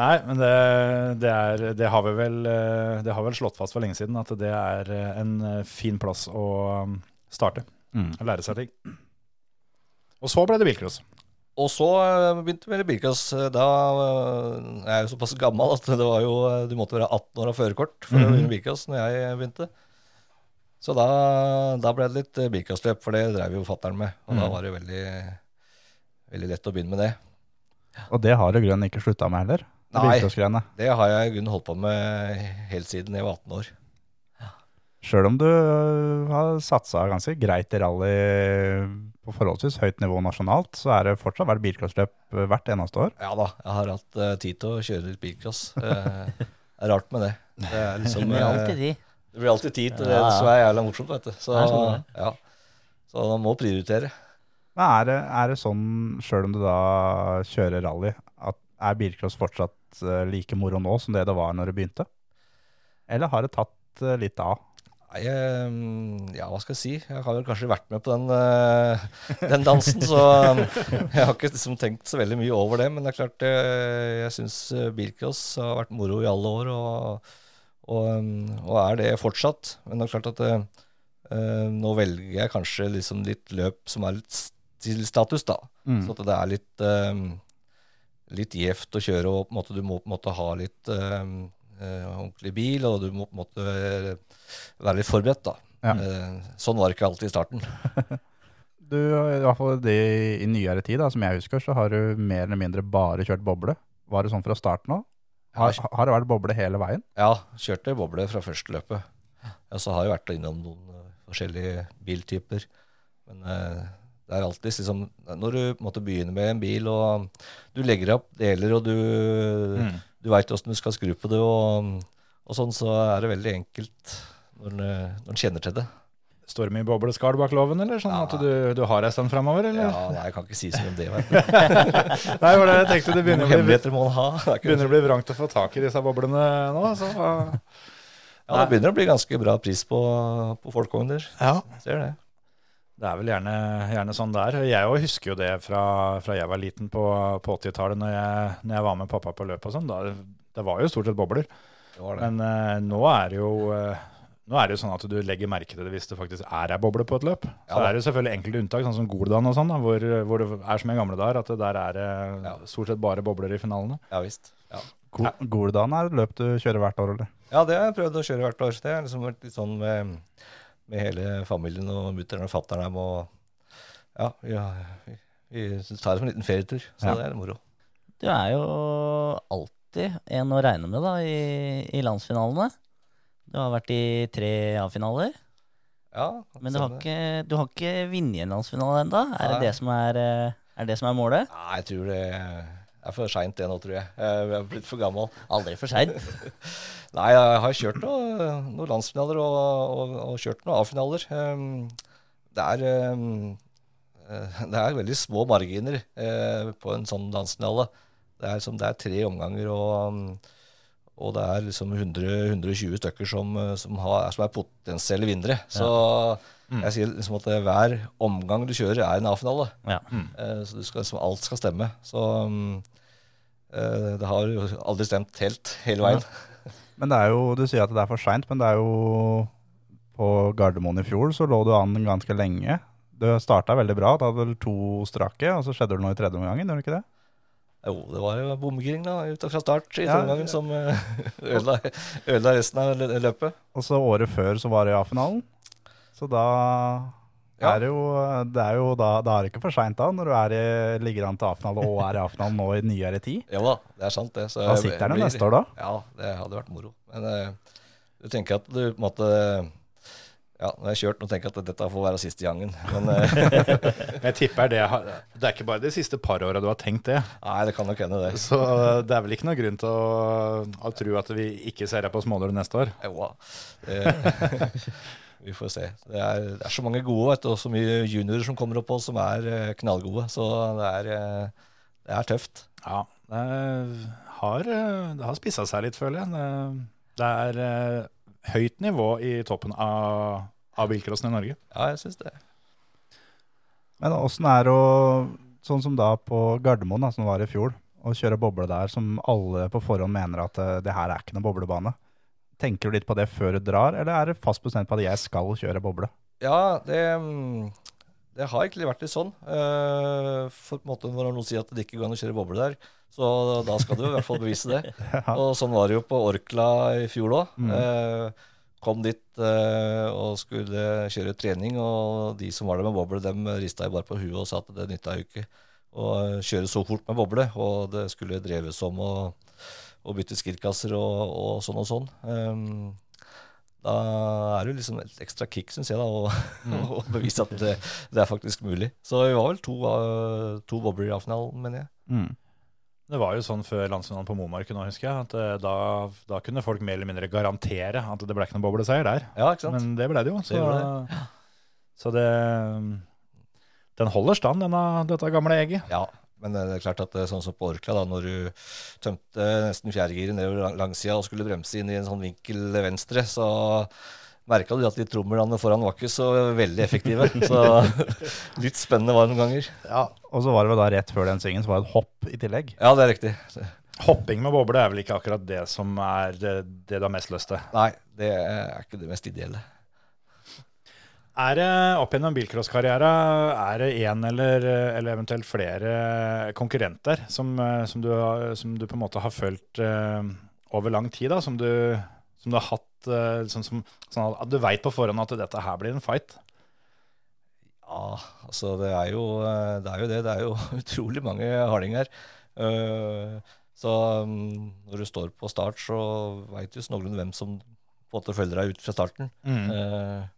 Nei, men det, det, er, det, har vi vel, eh, det har vel slått fast for lenge siden at det er eh, en fin plass å um, starte. Mm. og lære seg ting. Og så ble det bilcross. Og så uh, begynte vi med bilcross. Da uh, Jeg er jo såpass gammel at det var jo, du måtte være 18 år og førerkort for å begynne med bilcross når jeg begynte. Så da, da ble det litt bilcrossløp, for det drev jo fatter'n med. Og da var det veldig, veldig lett å begynne med det. Og det har du grunnen ikke slutta med heller. Nei. Det har jeg i grunnen holdt på med helt siden jeg var 18 år. Sjøl om du har satsa ganske greit i rally på forholdsvis høyt nivå nasjonalt, så er det fortsatt vært bilcrossløp øh, hvert eneste år. Ja da, jeg har hatt uh, tid til å kjøre litt bilcross. Uh, det er rart med det. Det, er liksom, det blir alltid tid. det blir alltid tid til det som er jævla morsomt, vet du. Så, sånn, ja. så man må prioritere. Men er det, er det sånn, sjøl om du da kjører rally, at er bilcross fortsatt eh, like moro nå som det det var når det begynte? Eller har det tatt eh, litt av? Nei, eh, ja, hva skal jeg si? Jeg har vel kanskje vært med på den, eh, den dansen, så um, jeg har ikke liksom tenkt så veldig mye over det. Men det er klart, eh, jeg syns bilcross har vært moro i alle år, og, og, um, og er det fortsatt. Men det er klart at eh, eh, nå velger jeg kanskje liksom litt løp som er litt til status, da. Mm. Så at det er litt, eh, litt gjevt å kjøre, og på en måte, du må på en måte ha litt eh, eh, ordentlig bil, og du må måtte være, være litt forberedt, da. Ja. Eh, sånn var det ikke alltid i starten. [laughs] Du, i hvert fall det i nyere tid, da, som jeg husker, så har du mer eller mindre bare kjørt boble. Var det sånn fra starten av? Har, har det vært boble hele veien? Ja, kjørte boble fra første løpet. Og så har jeg vært innom noen eh, forskjellige biltyper. Men eh, det er alltid liksom Når du måtte begynne med en bil, og du legger opp deler, og du, du veit åssen du skal skru på det, og, og sånn, så er det veldig enkelt når en kjenner til det. Står det mye bobleskall bak loven, eller sånn Ja. at du, du har ei stund framover. Ja, nei, jeg kan ikke si så mye om det. Vet du. [laughs] Nei, var det jeg tenkte det begynner å bli, er begynner å bli vrangt å få tak i disse boblene nå. Så, Ja, det begynner å bli ganske bra pris på, på folkevogner. ja. Ser det. Det er vel gjerne, gjerne sånn det er. Jeg òg husker jo det fra, fra jeg var liten på, på 80-tallet, når, jeg- når jeg var med pappa på løp og sånn. Det var jo stort sett bobler. det, var det. Men uh, nå er det jo uh, nå er det jo sånn at du legger merke til det hvis det faktisk er ei boble på et løp. Så Ja er det jo selvfølgelig enkelte unntak, sånn som Goldan og sånn, hvor, hvor det er som i gamle dager, at det der er det Ja. stort sett bare bobler i finalene. Ja visst. Ja. Go- Goldan er et løp du kjører hvert år, eller? Ja, det har jeg prøvd å kjøre hvert år. Det har liksom vært litt sånn med, med hele familien og mutter'n og fatter'n her. Og, ja, vi, vi, vi tar det som en liten ferietur, så Ja. det er moro. Du er jo alltid en å regne med da i, i landsfinalene. Du har vært i tre A-finaler, Ja, men du har ikke, du har ikke vunnet en landsfinale ennå. Er det det som er, eh, er det som er målet? Nei, jeg tror det er for seint det nå, tror jeg. Jeg er blitt for gammel. Aldri for seint. [laughs] Nei, jeg har kjørt noen, noe landsfinaler og, og, og kjørt noen A-finaler. Um, det er um, eh, det er veldig små marginer eh, på en sånn landsfinale. Det er, som, det er tre omganger, og, um, og det er liksom 100, 120 stykker som, eh, som, har, som er potensielle vinnere. Så jeg sier liksom at hver omgang du kjører, er en A-finale. Ja. Mm. så du skal, liksom, alt skal stemme. Så um, eh, det har jo aldri stemt helt hele veien. Men det er jo, du sier at det er for seint, men det er jo På Gardermoen i fjor så lå du an ganske lenge. Du starta veldig bra, da hadde vel to strake, og så skjedde det noe i tredje omgangen, gjorde det ikke det? Jo, det var jo bomgring da, ut fra start i Ja, omgangen som eh, [laughs] ødela, ødela resten av løpet. Og så året før så var det A-finalen. Så da Ja. er det jo, det er jo da, da er det ikke for seint da, når du er i, ligger an til A-finale og er i A-finalen nå i nyere tid. Jo da, det er sant det. Så Da sitter den neste år da. Ja, det hadde vært moro. Men uh, du tenker at du på en måte Ja, når jeg har kjørt, nå tenker jeg at dette får være siste gangen. Men [laughs] eh, Jeg tipper det har- Det er ikke bare de siste par åra du har tenkt det. nei, det kan nok hende, det. Så det er vel ikke noe grunn til å, å tro at vi ikke ser deg på smålur neste år. Jo da. [laughs] Vi får se. Det er, det er så mange gode, vet og så mye juniorer som kommer opp også, som er eh, knallgode. Så det er, eh, det er tøft. Ja, det har, det har spissa seg litt, føler jeg. Det, er eh, høyt nivå i toppen av, av bilcrossen i Norge. Ja, jeg syns det. Men åssen er det å, sånn som da på Gardermoen, da, som var i fjor, å kjøre boble der som alle på forhånd mener at eh, det her er ikke noe boblebane? Tenker du litt på det før du drar, eller er det fast bestemt på at jeg skal kjøre boble? Ja, det, mm, det har egentlig vært litt sånn. Eh, For på en måte når noen sier at det ikke går an å kjøre boble der, så da skal du i hvert fall bevise det. [laughs] Og sånn var det jo på Orkla i fjor òg. Kom dit eh, og skulle kjøre trening, og de som var der med boble, dem rista jo bare på huet og sa at det nytta jo ikke å kjøre så fort med boble. Og det skulle dreves om å, å bytte skirkasser og, og sånn og sånn. Da er det jo liksom et ekstra kick, syns jeg, da, å, [laughs] å bevise at det, det er faktisk mulig. Så vi var vel to, uh, to bobler i A-finalen, mener jeg. Mm. Det var jo sånn før landsfinalen på Momarken òg, husker jeg. At eh, da, da kunne folk mer eller mindre garantere at det ble ikke noen bobleseier der. Ja, ikke sant? Men det ble det jo. Så Det det, så det, den holder stand, denne, dette gamle egget. Ja, men det er klart at det er sånn som på Orkla, da, når du tømte nesten fjerdegiret nedover lang- langsida og skulle bremse inn i en sånn vinkel venstre, så merka du at de trommelene foran var ikke så veldig effektive. [laughs] Så litt spennende var det noen ganger. Ja, og så var det vel da rett før den svingen så var det et hopp i tillegg. Ja, det er riktig. Hopping med boble er vel ikke akkurat det som er det, det du har mest lyst til. Nei, det er ikke det mest ideelle. Er det opp gjennom bilcrosskarriera er det én eller, eller eventuelt flere konkurrenter som, eh, som, du, som du på en måte har følt eh, over lang tid, da, som du, som du har hatt eh, sånn, som, sånn at du veit på forhånd at dette her blir en fight? Ja, altså det er jo det. er jo det. Det er jo [laughs] utrolig mange hardinger. Så mm, når du står på start, så veit du snoglende hvem som på en måte følger deg ut fra starten. Eh,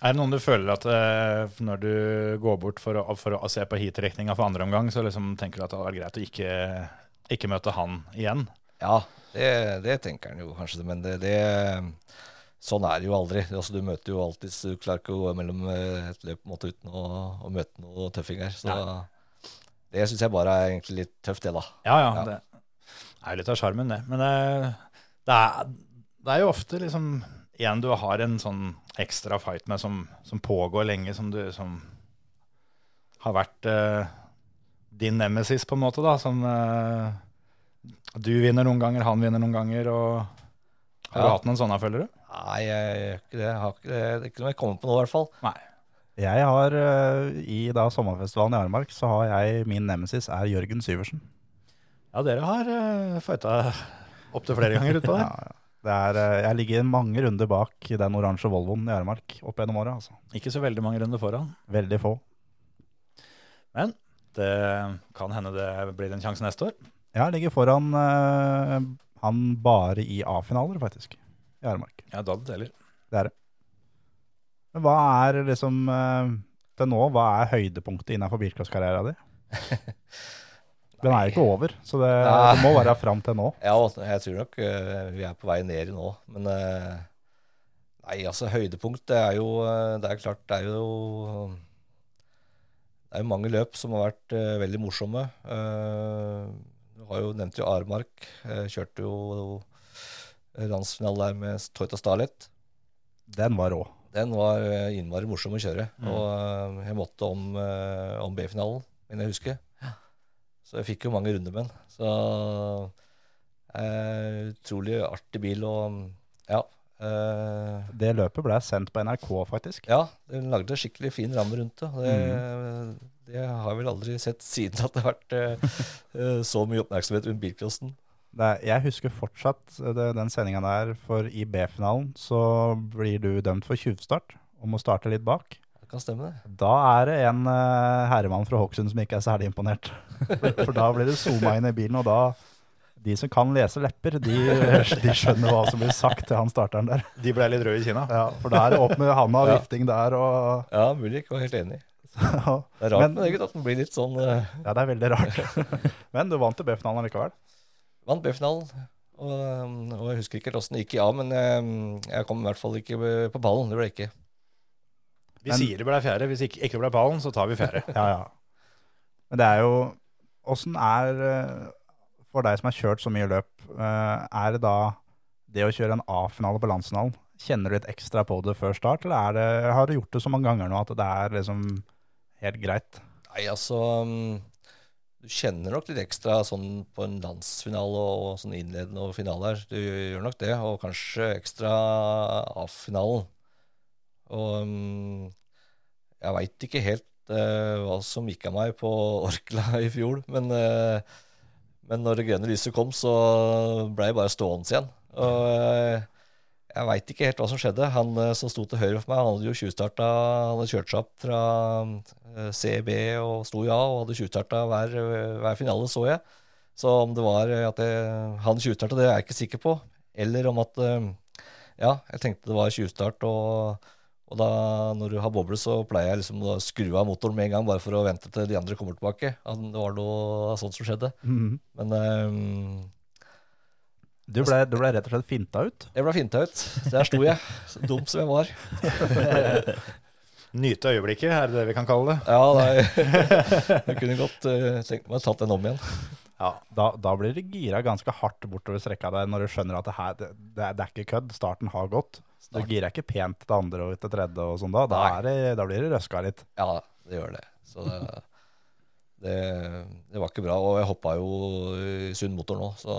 Er det noen du føler at eh, når du går bort for å, for å se på heatrekninga for andre omgang, så liksom tenker du at det hadde vært greit å ikke, ikke møte han igjen? Ja, det, det tenker han jo kanskje, men det, det Sånn er det jo aldri. Altså, du møter jo alltid Du klarer ikke å gå mellom eh, et løp måte uten å, å møte noen tøffinger. Så det syns jeg bare er egentlig litt tøft, det, da. Ja, ja. Ja. Det er jo litt av sjarmen, det. Men det, det, er, det er jo ofte liksom en du har en sånn ekstra fight med som, som pågår lenge, som du som har vært uh, din nemesis, på en måte, da. Som uh, du vinner noen ganger, han vinner noen ganger, og har du Ja. hatt noen sånne, føler du? Nei, jeg gjør ikke det. Jeg har ikke det. Det er ikke noe jeg kommer på nå, i hvert fall. Nei. Jeg har, eh, I da sommerfestivalen i Armark, så har jeg min nemesis er Jørgen Syversen. Ja, dere har uh, fighta opptil flere ganger utpå der. [laughs] Ja, ja. Er, eh, jeg ligger mange runder bak den oransje Volvoen i Aremark opp gjennom året. Altså. Ikke så veldig mange runder foran. Veldig få. Men det kan hende det blir en sjanse neste år. Jeg ligger foran uh, han bare i A-finaler, faktisk, i Aremark. Ja, da det teller. Det er det. Men hva er liksom uh, til nå, hva er høydepunktet innenfor bilcrosskarrieren din? [laughs] Den er ikke over, så det, det må være fram til nå. Ja, jeg tror nok eh, vi er på vei ned nå. Men eh, nei, altså høydepunkt det er jo eh, Det er klart, det er jo Det er jo mange løp som har vært veldig morsomme. Du har jo nevnt jo Aremark. Eh, kjørte jo landsfinale der med Toyota Starlet. Den var rå. Den var innmari morsom å kjøre. Og eh, jeg måtte om, om B-finalen, men jeg husker. Så jeg fikk jo mange runder med den. Så eh, utrolig artig bil og ja. Eh, Det løpet ble sendt på NRK, faktisk. ja, den lagde skikkelig fin ramme rundt det. Det, det har jeg vel aldri sett siden at det har vært eh, eh, så mye oppmerksomhet rundt bilcrossen. Er- jeg husker fortsatt det, den sendinga der, for i B-finalen så blir du dømt for tjuvstart og må starte litt bak. Kan stemme, det. Da er det en uh, herremann fra Hokksund som ikke er særlig imponert. [laughs] For da blir det zooma inn i bilen, og da De som kan lese lepper, de, [laughs] de skjønner hva som blir sagt til han starteren der. De ble litt røde i kinna. Ja, For da er det opp med handa og vifting der og Ja, mulig ikke var helt enig. ja, Det er rart Men- men det, gutt, at den blir litt sånn Ja, det er veldig rart. [laughs] Men du vant til B-finalen likevel. Vant B-finalen. Og, um, og jeg husker ikke hvordan det gikk i A, men jeg, jeg kom i hvert fall ikke på ballen. Det ble jeg ikke. Vi Men- sier det ble fjerde. Hvis ikke, ikke det ble pallen, så tar vi fjerde. [laughs] Ja, ja. Men det er jo Åssen er eh, For deg som har kjørt så mye løp, eh, er det da det å kjøre en A-finale på landsfinalen Kjenner du litt ekstra på det før start, eller er det, har du gjort det så mange ganger nå at det er liksom helt greit? Nei, altså um, Du kjenner nok litt ekstra sånn på en landsfinale og sånn innledende og finale her. Du gjør nok det, og kanskje ekstra A-finalen. Og um, jeg veit ikke helt uh, hva som gikk av meg på [laughs] Orkla i fjor, men, uh, men når det grønne lyset kom, så ble jeg bare stående igjen. Og uh, jeg veit ikke helt hva som skjedde. Han som sto til høyre for meg, han hadde jo tjuvstarta Han hadde kjørt seg opp fra CB og sto i A og hadde tjuvstarta hver, hver finale, så jeg. Så om det var at jeg, han tjuvstarta, det er jeg ikke sikker på. Eller om at Ja, jeg tenkte det var tjuvstart, og, og da når du har boble, så pleier jeg liksom å skru av motoren med en gang, bare for å vente til de andre kommer tilbake. Det var noe sånt som skjedde. Men um, Du ble, du ble rett og slett finta ut. jeg ble finta ut. Der sto jeg, så dum som jeg var. [laughs] Nyte øyeblikket, er det det vi kan kalle det? Ja, nei, [laughs] jeg kunne godt uh, tenkt meg å tatt den om igjen. Ja, da, da blir det gira ganske hardt bortover strekka der når du skjønner at det, her, det, det, er, det er ikke kødd. Starten har gått. Du girer ikke pent til andre og til tredje og sånn da. Da, det, da blir det røska litt. Ja, det gjør det. Så det, [laughs] det, det var ikke bra. Og jeg hoppa jo i sunn Motor nå, så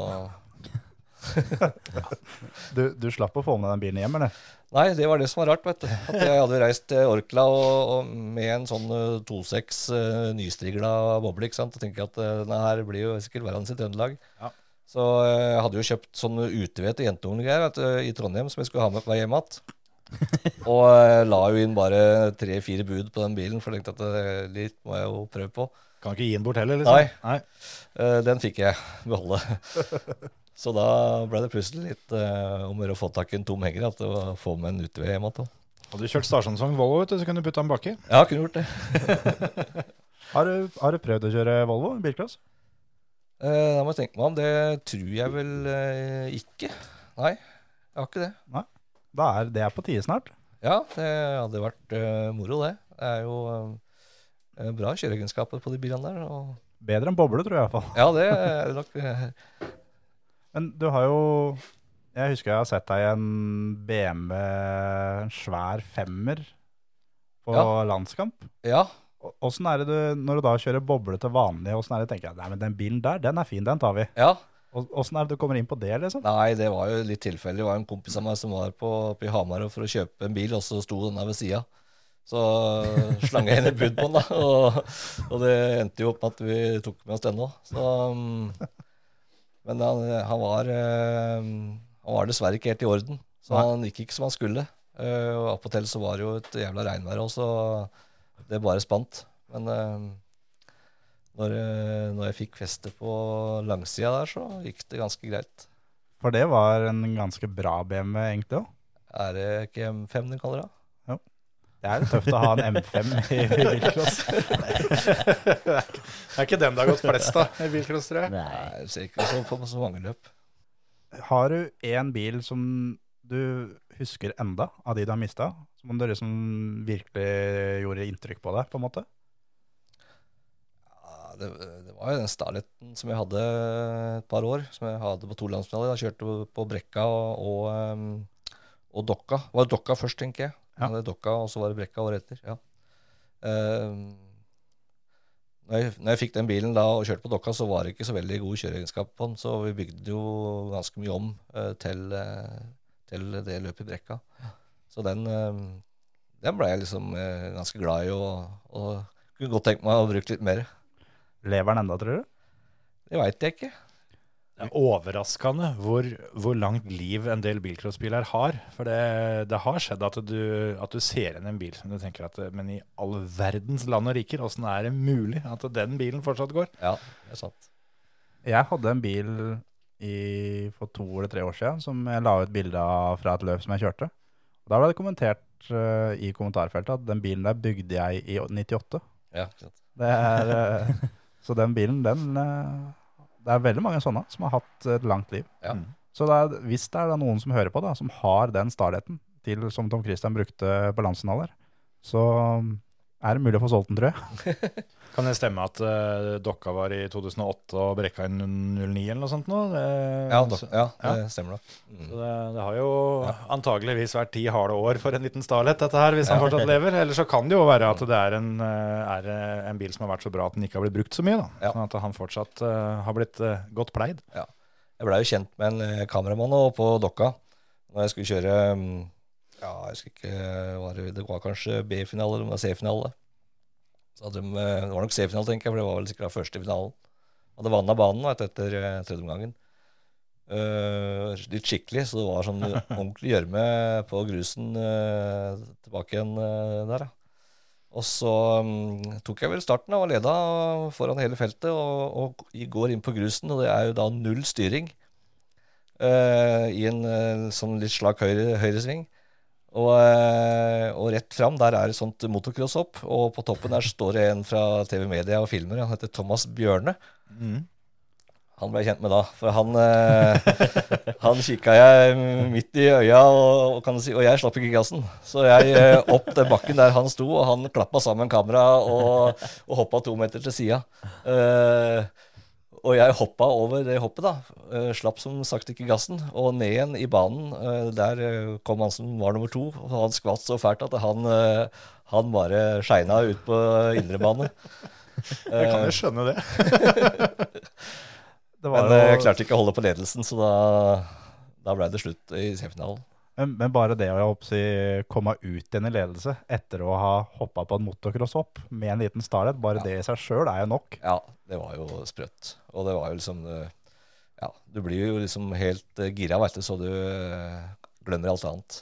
[laughs] Du, du slapp å få med den bilen hjem, eller? Nei, det var det som var rart, vet du. At jeg hadde reist til Orkla og, og med en sånn eh, 2.6 uh, nystrigla boble, ikke sant. Og tenker at uh, denne her blir jo sikkert hverandre i Trøndelag. Ja. Så eh, jeg hadde jo kjøpt sånn uteved til jentungen og greier i Trondheim som jeg skulle ha med på vei hjem igjen. [laughs] og uh, la jo inn bare tre-fire bud på den bilen, for jeg tenkte at uh, litt må jeg jo prøve på. Kan ikke gi den bort heller, liksom. Nei. Eh, den fikk jeg [laughs] beholde. [laughs] Så da ble det plutselig litt uh, om å gjøre å få tak i en tom henger. At det var å få med en uteved hjem igjen. Hadde du kjørt stasjonsvogn Volvo, vet du, så kunne du putte den baki. Ja, kunne gjort det. Har du, har du prøvd å kjøre Volvo bilcross? Eh, da må jeg tenke meg om. Det tror jeg vel eh, ikke. Nei, jeg har ikke det. Da er det er på tide snart. Ja, det hadde vært eh, moro, det. Det er jo bra kjøreegenskaper på de bilene der. Og, Bedre enn boble, tror jeg iallfall. ja, det er det nok. [laughs] Men du har jo Jeg husker jeg har sett deg i en BMW, en svær femmer, på Ja. landskamp. ja, Åssen er det du, når du da kjører boble til vanlig, åssen er det tenker jeg, nei, men den bilen der, den er fin, den tar vi. ja. Åssen er det du kommer inn på det, liksom? Nei, det var jo litt tilfeldig. Det var en kompis av meg som var på, i Hamar for å kjøpe en bil, og så sto den der ved sida. Så [laughs] slang jeg inn et bud på den, da. Og, og det endte jo opp med at vi tok med oss den òg. Um, Men han, han var eh, Han var dessverre ikke helt i orden. Så han gikk ikke som han skulle. Eh, og attpåtil så var det jo et jævla regnvær òg, så det bare spant. Men eh, når, eh, når jeg fikk feste på langsida der, så gikk det ganske greit. For det var en ganske bra BMW, egentlig òg. Er det ikke M5 de kaller det? Det er tøft å ha en M5 i [laughs] bilcross. Det er ikke den det har gått flest av i bilcross, tror jeg. Nei. Ser ikke så, på så mange løp. Har du en bil som du husker enda, av de du har mista? Som om det liksom virkelig gjorde inntrykk på deg, på en måte? Ja, det, det var jo den Starleten som jeg hadde et par år, som jeg hadde på to landsfinaler. Jeg kjørte på- Brekka og, og, um, og Dokka. Det var Dokka først, tenker jeg. Ja. Ja. Det Dokka, og så var det Brekka året etter. Ja. Uh, når, jeg, når jeg fikk den bilen da og kjørte på Dokka, så var det ikke så veldig god kjøreegenskap på den, så vi bygde jo ganske mye om uh, til, uh, til det løpet i Brekka. Så den, um, den ble jeg liksom eh, ganske glad i, og, og kunne godt tenke meg å bruke litt mer. Lever den enda, tror du? Det veit jeg ikke. Det er overraskende hvor, hvor langt liv en del bilcrossbiler har. For det, det har skjedd at du, at du ser igjen en bil som du tenker at Men i all verdens land og riker, åssen er det mulig at den bilen fortsatt går? Ja, det er sant. Jeg hadde en bil i, for to eller tre år siden som jeg la ut bilde av fra et løp som jeg kjørte. Da ble det kommentert uh, i kommentarfeltet at den bilen der bygde jeg i 98. Ja, klart. Det er, uh, [laughs] så den bilen, den uh, Det er veldig mange sånne som har hatt et langt liv. Ja. Mm. Så det er, hvis det er da noen som hører på, da, som har den startheten til, som Tom Christian brukte på landsfinaler, så er det mulig å få solgt den, tror jeg. [laughs] Kan det stemme at uh, Dokka var i 2008 og Brekka i 09 eller noe sånt nå? Det, Ja, dok, så, ja, ja. det stemmer nok. Mm. det, det har jo antageligvis vært ti harde år for en liten Starlet, dette her, hvis han fortsatt lever. Eller så kan det jo være at det er en, eh, er eh, en bil som har vært så bra at den ikke har blitt brukt så mye. da. Ja. Sånn at han fortsatt uh, har blitt uh, godt pleid. Jeg blei jo kjent med en kameramann på Dokka når jeg skulle kjøre mm, Ja, jeg husker ikke var det, det var kanskje B-finale eller C-finale. Så de, eh, Det var nok C-finale, tenker jeg, for det var vel sikkert den første finalen. Hadde vanna banen vet, etter eh, tredje omgangen. Eh, litt skikkelig, så det var sånn [laughs] ordentlig gjørme på grusen uh, tilbake igjen uh, der. Ja. Og så um, tok jeg vel starten og leda foran hele feltet, og, og går inn på grusen, og det er jo da null styring uh, i en sånn litt slak høyre, høyresving. Og, eh, og rett fram, der er et sånt motocross-hopp, og på toppen der står det en fra TV Media og filmer. Han heter Thomas Bjørne. Han ble jeg kjent med da. For han, eh, [laughs] han kikka jeg midt i øya, og, og, si, og jeg slapp ikke gassen. Så jeg eh, opp den bakken der han sto, og han klappa sammen kameraet og, og hoppa to meter til sida. Eh, og jeg hoppa over det hoppet, da. Eh, slapp som sagt ikke gassen. Og ned igjen i banen. Eh, der eh, kom han som var nummer to. Og han skvatt så fælt at han, han bare skeina ut på indrebane. [laughs] Jeg kan jo skjønne det. [laughs] Det var Men jeg klarte ikke å holde på ledelsen, så da, da ble det slutt i semifinalen. men, men bare det å å si, komme ut igjen i ledelse etter å ha hoppa på en motocrosshopp med en liten starlet, bare Ja. det i seg sjøl er jo nok. Ja, det var jo sprøtt. Og det var jo liksom eh, Ja, du blir jo liksom helt eh, gira, veit du, så du eh, glemmer alt annet.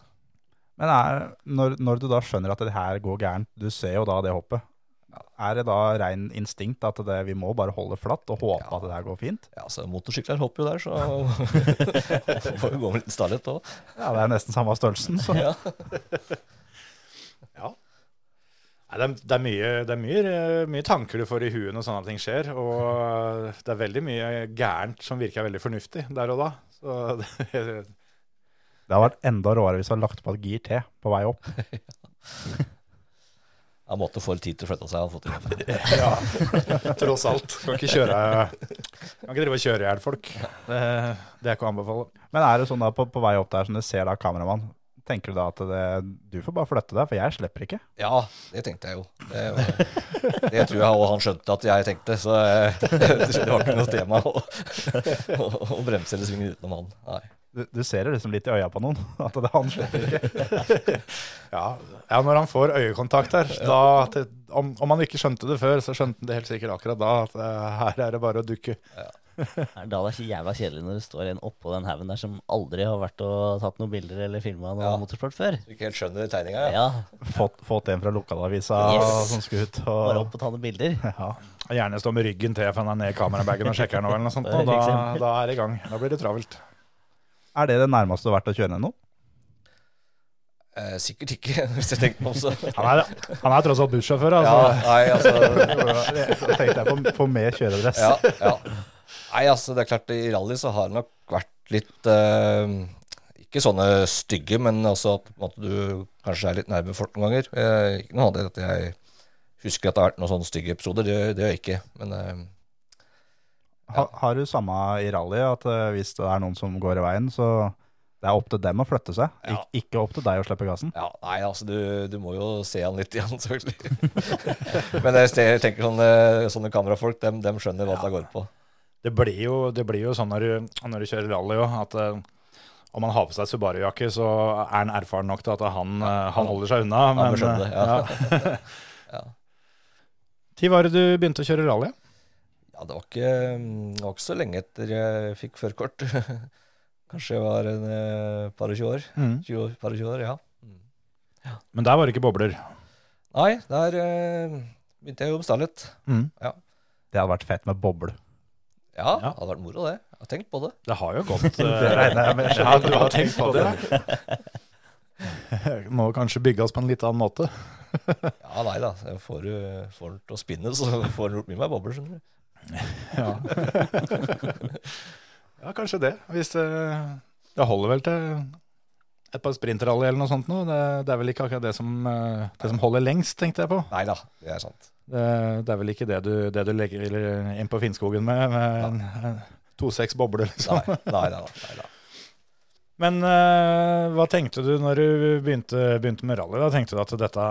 Men er, når, når du da skjønner at det her går gærent, du ser jo da det hoppet, er det da rein instinkt at det, vi må bare holde flatt og håpe Ja. at det her går fint? Ja, så motorsykler hopper jo der, så [laughs] [laughs] får jo gå med litt starlet òg. Ja, det er nesten samme størrelsen. Så. Ja. Nei, det, er, det er, mye, det er mye, mye tanker du får i huet når sånne ting skjer. Og det er veldig mye gærent som virker veldig fornuftig der og da. Så [laughs] det, Det har vært enda råere hvis du hadde lagt på et gir til på vei opp. [laughs] Han måtte få litt tid til å flytte seg. Han fått det. ja, [laughs] tross alt. Kan ikke kjøre Kan ikke drive og kjøre i hjel folk. Det, det er ikke å anbefale. Men er det sånn da på, på vei opp der som du ser da kameramann, tenker du da at det, du får bare flytte deg, for jeg slipper ikke? Ja, det tenkte jeg jo. Det, det tror jeg òg han skjønte at jeg tenkte, så [laughs] det var ikke noe tema å, å, å bremse eller svinge utenom han. Nei. Du, du ser det liksom litt i øya på noen, [laughs] at det han slipper ikke. [laughs] Ja, ja når han får øyekontakt her da, til, om, om han ikke skjønte det før, så skjønte han det helt sikkert akkurat da. At eh, her er det bare å dukke. Er det da det er jævla kjedelig når det står en oppå den haugen der som aldri har vært og tatt noen bilder eller filma noe Ja. motorsport før? Du ikke helt skjønner tegninga, ja. Ja, Fått, fått en fra lokalavisa Yes. som skulle ut. bare opp og ta noen bilder. [laughs] ja. Og Gjerne stå med ryggen til for han er ned i kamerabagen og sjekker noe eller noe sånt. Og da, da er det i gang. Da blir det travelt. Er det det nærmeste du har vært å kjøre ned noe? Eh, sikkert ikke, [laughs] hvis jeg tenker meg om. Han er, han er tross alt bussjåfør, Ja, altså. nei, altså [laughs] Da tenkte jeg på, på med kjøredress. ja, ja. Nei, altså, det er klart, i rally så har det nok vært litt eh, Ikke sånne stygge, men altså at på en måte, du kanskje er litt nærme folk noen ganger. Eh, ikke noe annet enn at jeg husker at det har vært noen sånne stygge episoder. Det, det gjør jeg ikke. Men eh, Ha, har du samme i rally, at uh, hvis det er noen som går i veien, så det er opp til dem å flytte seg, Ja. Ik ikke opp til deg å slippe gassen? ja, nei, altså, du, du må jo se han litt igjen, [laughs] selvfølgelig. men jeg jeg tenker sånne, sånne kamerafolk, dem, dem skjønner hva det går på. Det blir jo, det blir jo sånn når du, når du kjører rally òg, at uh, om han har på seg Subaru-jakke, så er han erfaren nok til at han, eh, han holder seg unna. Men, skjønne det, ja. ja. [laughs] Ja. Tid var det du begynte å kjøre rally? Ja, det var ikke, det var ikke så lenge etter jeg fikk førerkort. [laughs] Kanskje jeg var en eh, par og 20 år. 20 år, par og 20 år, ja. Men der var det ikke bobler. Nei, der eh, begynte jeg jo Mm. Ja. Det hadde vært fett med boble. Ja, Ja. det hadde vært moro, det. Jeg har tenkt på det. Det har jo gått [laughs] Det eh, regner jeg med. Ja, du har tenkt på det? [laughs] Må kanskje bygges på en litt annen måte. Ja, nei da. Jeg får du får den til å spinne, så får den gjort mye mer bobler, skjønner du. Ja, [laughs] ja kanskje det. Hvis det, det holder vel til et par sprintrally eller noe sånt nå. Det, det er vel ikke akkurat det som, eh, det som holder lengst, tenkte jeg på. Nei da, det er sant. Det, det er vel ikke det du, det du legger inn på Finnskogen med, med en, en 2-6 bobler, liksom. Nei, nei, nei, nei, nei. Men uh, hva tenkte du når du begynte, begynte med rally? Da Tenkte du at dette,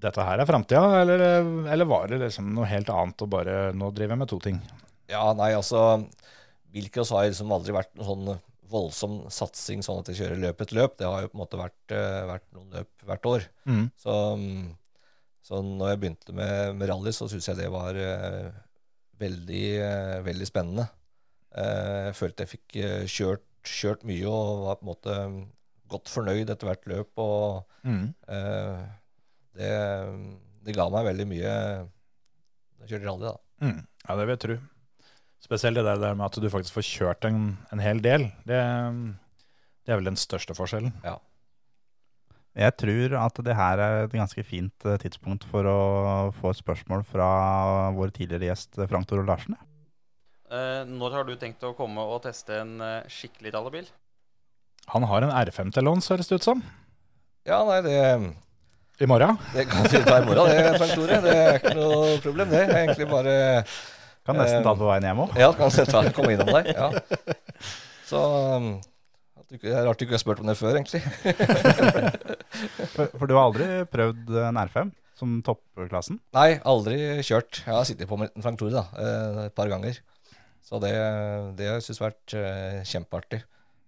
dette her er framtida, eller, eller var det liksom noe helt annet og bare nå driver jeg med to ting? Ja, nei, altså Bilcross har liksom aldri vært noen sånn voldsom satsing sånn at jeg kjører løp etter løp. Det har jo på en måte vært, eh, vært noen løp hvert år. Mm. Så, mm, så når jeg begynte med, med rally, så syns jeg det var uh, veldig, uh, veldig spennende. Jeg følte jeg fikk kjørt, kjørt mye og var på en måte godt fornøyd etter hvert løp. Og Mm. eh, det, det ga meg veldig mye da jeg kjørte rally, da. Mm. Ja, det vil jeg tro. Spesielt det der, der med at du faktisk får kjørt en, en hel del. Det, det er vel den største forskjellen. Ja. Jeg tror at det her er et ganske fint eh, tidspunkt for å få et spørsmål fra vår tidligere gjest eh, Frank Tore Larsen. Eh, når har du tenkt å komme og teste en eh, skikkelig rallybil? Han har en R5 til låns, høres det ut som. Ja, nei, det, I morgen. det kan vi ta i morgen, det, Frank Tore. Det er ikke noe problem, det. Det er egentlig bare Kan nesten ta den på veien hjem òg. Ja, kan ta, komme innom deg. Ja. Så um, at du ikke- Det er rart du ikke har spurt om det før, egentlig. [laughs] For, for du har aldri prøvd en R5 som toppklassen? Nei, aldri kjørt. Jeg har sittet på med en Frank Tore da, eh, et par ganger. Så det, det har jeg syntes vært eh, kjempeartig.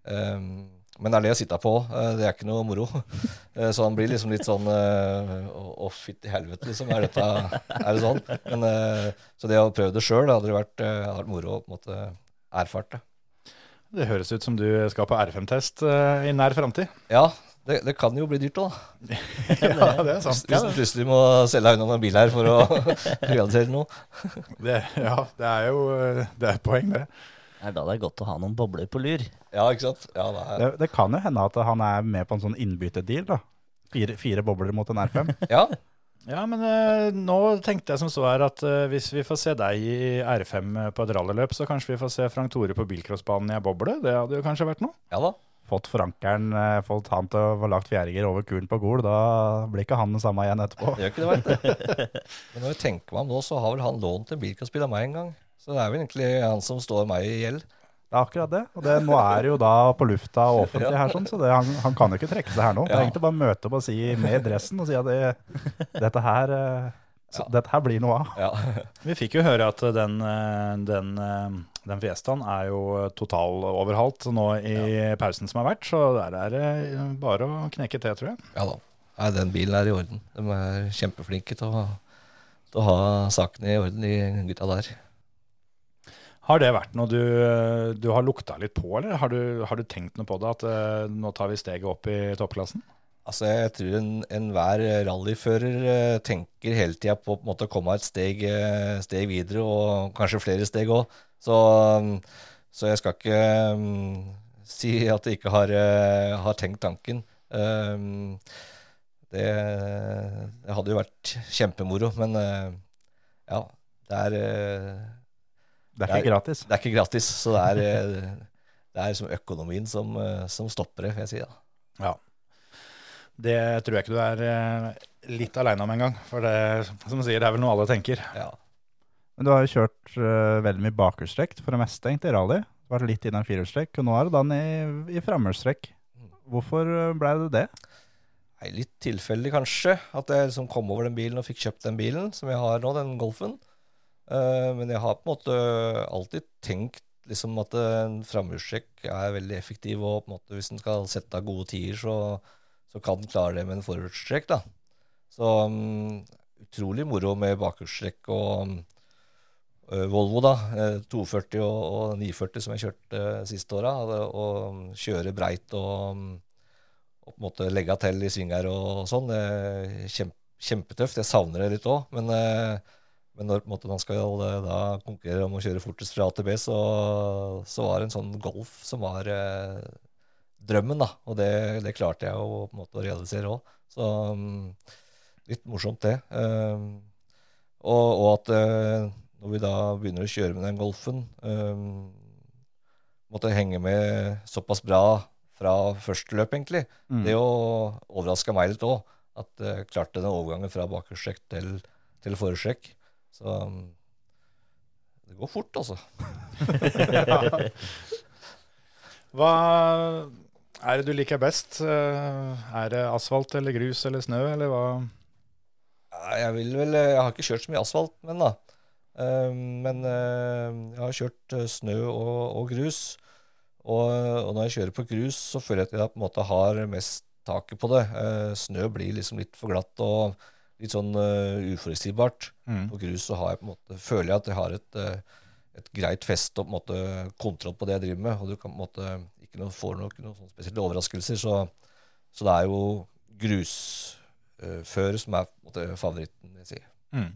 Um, men det er det å sitte på. eh, Det er ikke noe moro. [laughs] Eh, Så han blir liksom litt sånn Å, fytti helvete, liksom. Er, dette, er det sånn? Men, så det å prøve det sjøl hadde vært, hadde vært moro å på en måte erfart det. Det høres ut som du skal på R5-test eh, i nær framtid. Ja, det, det kan jo bli dyrt òg, da. [laughs] ja, det er sant. hvis du plutselig må selge unna noen bil her for å [laughs] realisere noe. [laughs] Det, ja, det er jo det er poeng, det. Det er da det er godt å ha noen bobler på lur. Ja, ikke sant? Ja, det er, Det, det kan jo hende at han er med på en sånn innbyttedeal, da. Fire, fire bobler mot en R5. ja, Ja, men uh, nå tenkte jeg som så her at uh, hvis vi får se deg i R5 på et rallyløp, så kanskje vi får se Frank Tore på bilcrossbanen i ei boble. Det hadde jo kanskje vært noe. ja da. Fått forankeren, eh, fått han til å få lagt fjæringer over kulen på Gol, da blir ikke han den samme igjen etterpå. Det gjør ikke det, vet du. [laughs] Men når jeg tenker meg om nå, så har vel han lånt en bilcrossbil av meg en gang. Så det er vel egentlig han som står meg i gjeld. Det er akkurat det. Og det, nå er det jo da på lufta og offentlig her, sånn, så det, han, han kan jo ikke trekke seg her nå. Det er egentlig bare å møte opp og si med dressen og si at det, dette, her, eh, så, Ja. dette her blir noe av. Ja. [laughs] Vi fikk jo høre at den, eh, den, eh, den Fiestaen er jo totaloverhalt nå i pausen som har vært, så der er det bare å knekke til, tror jeg. ja da. Nei, den bilen er i orden. De er kjempeflinke til å, til å ha sakene i orden, de gutta der. Har det vært noe du, du har lukta litt på, eller har du, har du tenkt noe på det? At eh, nå tar vi steget opp i toppklassen? Altså, jeg tror en- enhver rallyfører eh, tenker hele tida på, på en måte, å komme et steg, eh, steg videre, og kanskje flere steg òg. Så, um, så jeg skal ikke um, si at jeg ikke har, uh, har tenkt tanken. Um, det, det hadde jo vært kjempemoro, men ja, det er Det er ikke gratis. Det er ikke gratis, så det er, det er som økonomien som, som stopper det, får jeg si. da. Ja. Det tror jeg ikke du er eh, litt aleine om engang. For det, som du sier, det er vel noe alle tenker. Ja. Men du har jo kjørt uh, veldig mye bakhjulstrekk for det meste egentlig i rally. Vært litt innom firehjulstrekk, og nå er du da i, i framhjulstrekk. Hvorfor eh, ble det det? Nei, litt tilfeldig kanskje, at jeg liksom kom over den bilen og fikk kjøpt den bilen som jeg har nå, den Golfen. Uh, men jeg har på en måte alltid tenkt liksom at en framhjulstrekk er veldig effektiv, og på en måte hvis en skal sette av gode tider, så, så kan den klare det med en forhjulstrekk. Så um, utrolig moro med bakhjulstrekk og uh, Volvo, da. eh, 240 og, og 940 som jeg kjørte uh, siste åra. Og kjøre breit og og på en måte legge til i svinger og sånn. Kjempe, kjempetøft. Jeg savner det litt òg. Men, eh, men når måte, man skal eh, da konkurrere om å kjøre fortest fra A til B, så, så var det en sånn Golf som var eh, drømmen. da, Og det, det klarte jeg å, på en måte, å realisere òg. Så um, litt morsomt, det. Um, og, og at uh, når vi da begynner å kjøre med den Golfen um, Måtte henge med såpass bra fra første løp, egentlig. Mm. Det jo overraska meg litt òg, at jeg klarte den overgangen fra bakerstrekk til, til forstrekk. Så um, det går fort, altså. [laughs] [laughs] Hva er det du liker best? Eh, Er det asfalt eller grus eller snø, eller hva? Jeg vil vel Jeg har ikke kjørt så mye asfalt, men da. Eh, Men eh, jeg har kjørt eh, snø og, og grus. Og, og når jeg kjører på grus, så føler jeg at jeg på en måte har mest taket på det. Eh, Snø blir liksom litt for glatt og litt sånn uforutsigbart. Mm. På grus så har jeg måte, føler jeg at jeg har et, eh, et greit feste og på en måte kontroll på det jeg driver med. Og du kan på en måte ikke noe, får nok noen sånn spesielle overraskelser. Så, så det er jo grusføre som er måte favoritten, vil jeg si. Mm.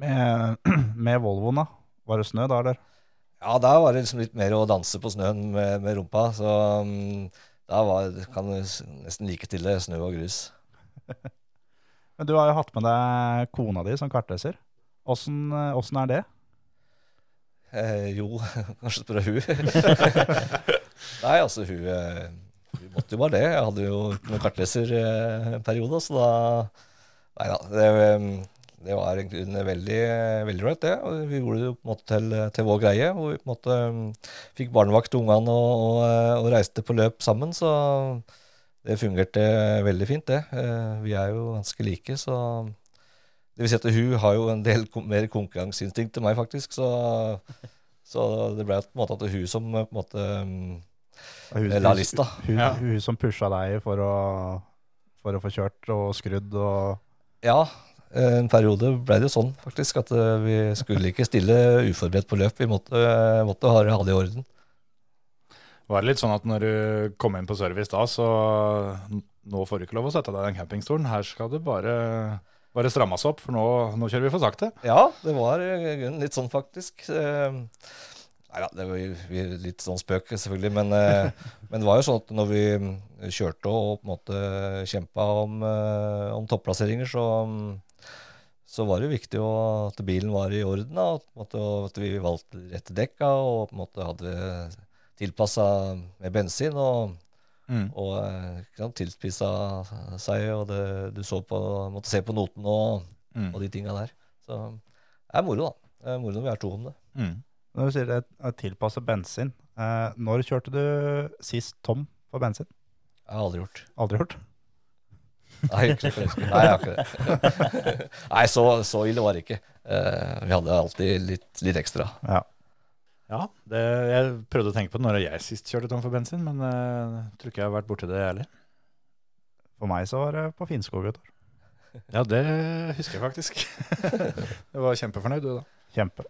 Med, [clears throat] med Volvoen, da? Var det snø da, eller? Ja, der var det liksom litt mer å danse på snøen med, med rumpa. Så um, da var, kan du like nesten likestille snø og grus. [laughs] Men du har jo hatt med deg kona di som kartleser. Åssen er det? Eh, jo, [laughs] kanskje spørre hun. [laughs] Nei, altså hun, eh, hun måtte jo bare det. Jeg hadde jo noen kartleser eh, så da Nei da. Det, eh, det var egentlig en veldig veldig ålreit, det. Og vi gjorde det jo på en måte til, til vår greie. Hvor vi på en måte eh, fikk barnevakt til ungene og, og, og reiste på løp sammen. Så det fungerte veldig fint, det. Vi er jo ganske like, så det vil si at hun har jo en del mer konkurranseinstinkt enn meg, faktisk. Så, så det ble på en måte at det hun som eh, på en måte Hun, la lista. Hun, Ja. hun som pusha deg for å, for å få kjørt og skrudd og Ja, eh, en periode ble det jo sånn, faktisk, at eh, vi skulle ikke stille uforberedt på løp. Vi måtte, eh, måtte ha, ha det i orden. Var det litt sånn at når du kom inn på service da, så nå får du ikke lov å sette deg i den campingstolen. Her skal du bare, bare seg opp, for nå, nå kjører vi for sakte. Ja, det var eh, litt sånn, faktisk. Eh, Nei da, det var litt sånn spøk, selvfølgelig. Men, eh, men det var jo sånn at når vi mm, kjørte og på en måte kjempa om, eh, om topplasseringer, så, mm, så var det jo viktig at bilen var i orden. Og at vi valgte rette dekka og på en måte hadde tilpassa med bensin. og Mm. og eh, ikke tilspissa seg, og det, du så på, måtte se på noten og, Mm. og de tinga der. Så det er moro, da. Det er moro når vi er to om det. Mm. Når du sier det er tilpasset bensin, eh, når kjørte du sist tom for bensin? Jeg har aldri gjort. Aldri gjort? Nei, ikke. Nei, jeg har ikke det. [laughs] Nei, så, så ille var det ikke. Eh, vi hadde alltid litt, litt ekstra. Ja. Ja, det, jeg prøvde å tenke på det når jeg sist kjørte tom for bensin, men eh, jeg tror ikke jeg har vært borti det jeg heller. For meg så var det på Finnskog et år. [laughs] Ja, det husker jeg faktisk. [laughs] du var kjempefornøyd, du da. Kjempe.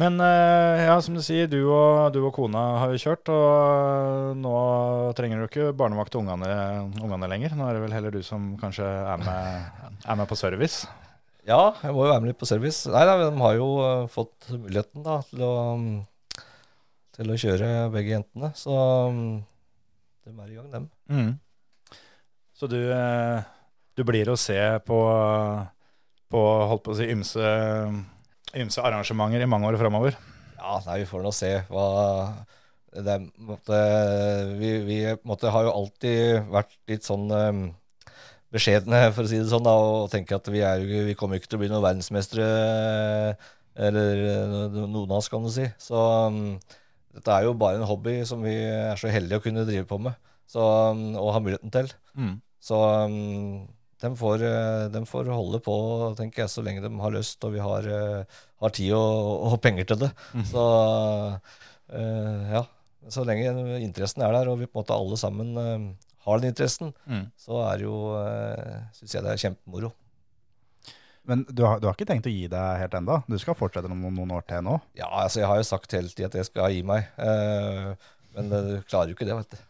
Men eh, ja, som du sier, du og, du og kona har jo kjørt, og nå trenger du ikke barnevakt til ungene, ungene lenger. Nå er det vel heller du som kanskje er med, er med på service. Ja, jeg må jo være med litt på service. Nei nei de har jo eh, fått muligheten da, til å, mm, til å kjøre begge jentene. Så mm, de er i gang, dem. Mm. Så du, eh, du blir å se på, på holdt på å si, ymse, ymse arrangementer i mange år framover. Ja, nei, vi får nå se hva det på vi, vi måtte, har jo alltid vært litt sånn eh, beskjedne, for å si det sånn, da, og tenke at vi, er, jo- vi kommer ikke til å bli noen verdensmestere, eh, eller eh, noen av oss, kan du si. Så um, dette er jo bare en hobby som vi er så heldige å kunne drive på med, så, um, og ha muligheten til. Mm. Så um, de, får, eh, de får holde på, tenker jeg, så lenge de har lyst og vi har, har tid og, og penger til det. Så uh, ja, så lenge interessen er der, og vi på en måte alle sammen har den interessen, Mm. så er jo, uh, syns jeg det er kjempemoro. Men du har, du har ikke tenkt å gi deg helt enda? Du skal fortsette noen, noen år til nå? Ja, altså jeg har jo sagt hele tida at jeg skal gi meg, eh, men eh, du klarer jo ikke det, vet du.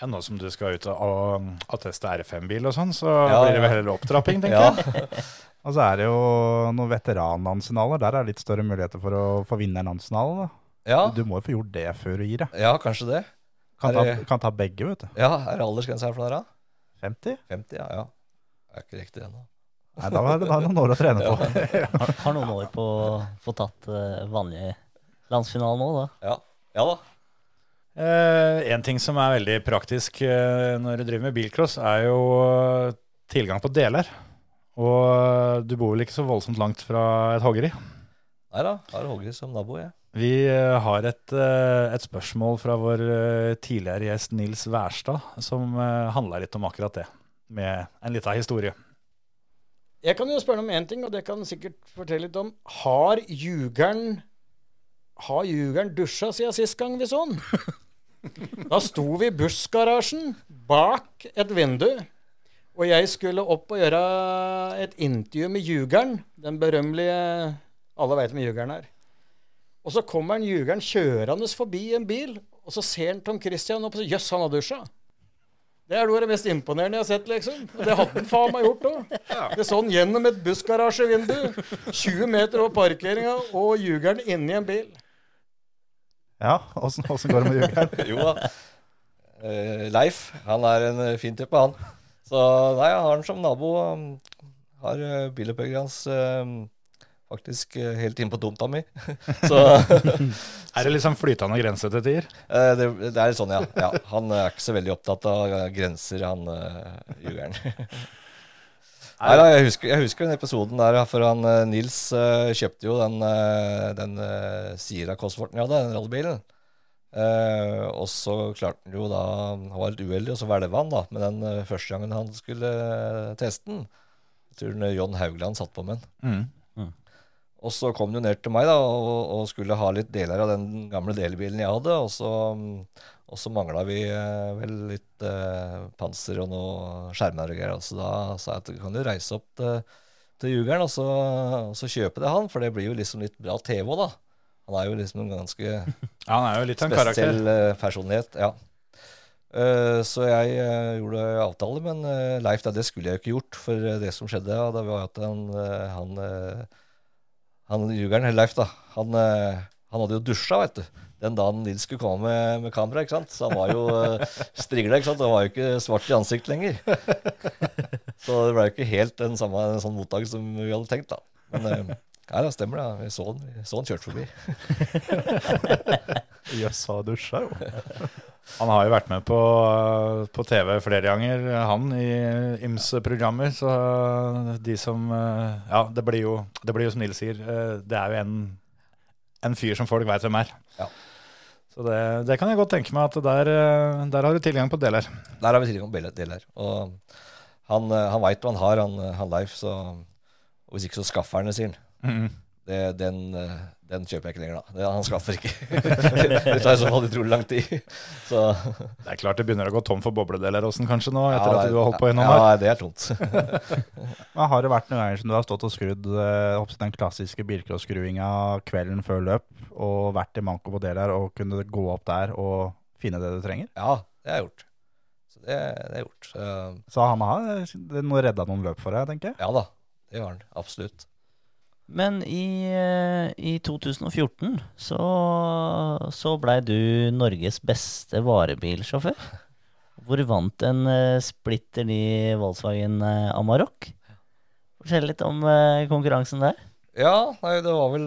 Ja, nå som du skal ut og, og teste R5-bil og sånn, så Ja, blir det vel heller opptrapping, tenker Ja, jeg. [laughs] Og så er det jo noen veteranlandsfinaler. Der er det litt større muligheter for å få vinne en landsfinale. ja, Du må jo få gjort det før du gir deg. ja kanskje det. Kan, ta, kan ta begge, vet du. Ja, Er det aldersgrense her for dere? 50? 50? Ja, ja. Det er ikke riktig ennå. Nei, da er det da er det noen år å trene på. [laughs] Har, har noen år på å få tatt uh, vanlig landsfinale nå, da. Ja. ja da. Eh, en ting som er veldig praktisk eh, når du driver med bilcross, er jo eh, tilgang på deler. Og eh, du bor vel ikke så voldsomt langt fra et hoggeri? Nei da, har hoggeri som nabo, jeg. Vi eh, har et, eh, et spørsmål fra vår eh, tidligere gjest Nils Wærstad, som handla litt om akkurat det, med en lita historie. Jeg kan jo spørre om én ting, og det kan sikkert fortelle litt om. Har jugeren Har ljugeren dusja siden sist gang vi så han? [laughs] Da sto vi i bussgarasjen bak et vindu, og jeg skulle opp og gjøre et intervju med jugeren, den berømmelige Alle veit hvem jugeren er. Og så kommer han jugeren kjørende forbi en bil, og så ser han Tom Christian opp og sier 'jøss, han har dusja'. Det er noe av det mest imponerende jeg har sett, liksom. Og det hadde han faen meg gjort òg. Det så han gjennom et bussgarasjevindu, 20 meter over parkeringa, og jugeren inni en bil. Ja, åssen går det med jugeren? [laughs] Jo da. Eh, Leif, han er en eh, fin type, han. Så nei, jeg har han som nabo. Har uh, hans faktisk eh, helt inn på tomta mi. [laughs] Så [laughs] Er det liksom flytende grense til tider? eh, det, det er sånn, ja. ja. Han er ikke så veldig opptatt av grenser, han uh, jugeren. [laughs] Nei da, jeg husker, jeg husker den episoden der, for han eh, Nils uh, kjøpte jo den, uh, den uh, Sira Cosworthen jeg hadde, den rallybilen. Uh, og så klarte han jo da Han var litt uheldig, og så hvelva han da med den uh, første gangen han skulle uh, teste den. Jeg tror eh, John Haugland satt på med den. Mm. Og så kom han jo ned til meg da og, og skulle ha litt deler av den gamle delebilen jeg hadde. Og så, mm, og så mangla vi eh, vel litt eh, panser og noe skjermer og greier. Så da sa jeg at du kan jo reise opp til, til Jugeren og så, og så kjøpe det han, for det blir jo liksom litt bra TV òg, da. Han er jo liksom en ganske [laughs] Ja, er en spesiell eh, personlighet. Ja. Eh, så jeg gjorde avtale, men Leif, det skulle jeg jo ikke gjort. For det som skjedde, ja, det var at han, han, han jugeren, Leif, da, han, eh, han hadde jo dusja, vet du. Den dagen Nils skulle komme med, med kamera, ikke sant. Så han var jo uh, strigla, ikke sant. Han var jo ikke svart i ansiktet lenger. Så det ble jo ikke helt den samme en sånn mottak som vi hadde tenkt, da. Men eh, ja, det stemmer, det. Vi så han, vi så han kjørt forbi. [laughs] Jøss, sa dusja, jo. [laughs] Han har jo vært med på, på TV flere ganger, han i ymse programmer. Så de som Ja, det blir jo, det blir jo som Nils sier, eh, det er jo en, en fyr som folk veit hvem er. Ja. Så det, det kan jeg godt tenke meg at der, eh, der har du tilgang på deler. Der har vi tilgang på deler. Og han, eh, han veit hva han har, han, han Leif. Så, og hvis ikke, så skaffer han det, sier han. Mhm. Det, den, eh, den kjøper jeg ikke lenger, da. Det, han skaffer ikke. [laughs] det tar i så fall utrolig lang tid. Så Det er klart det begynner å gå tom for bobledeler også, kanskje nå, ja, etter det at er- du har holdt på i noen år. Ja, det er tomt. [laughs] Men har det vært noen ganger som du har stått og skrudd eh, opp til den klassiske bilcrossskruinga kvelden før løp, og vært i manko på deler og kunne gå opp der og finne det du trenger? Ja, det har jeg gjort. Så det, det har jeg gjort. Så, Så han har det redda noen løp for deg, tenker jeg. ja da, det har han. Absolutt. Men i, eh, i 2014 så, så blei du Norges beste varebilsjåfør. Hvor vant en uh, splitter ny Volkswagen eh, Amarok. Fortell litt om eh, konkurransen der. Ja, nei, det var vel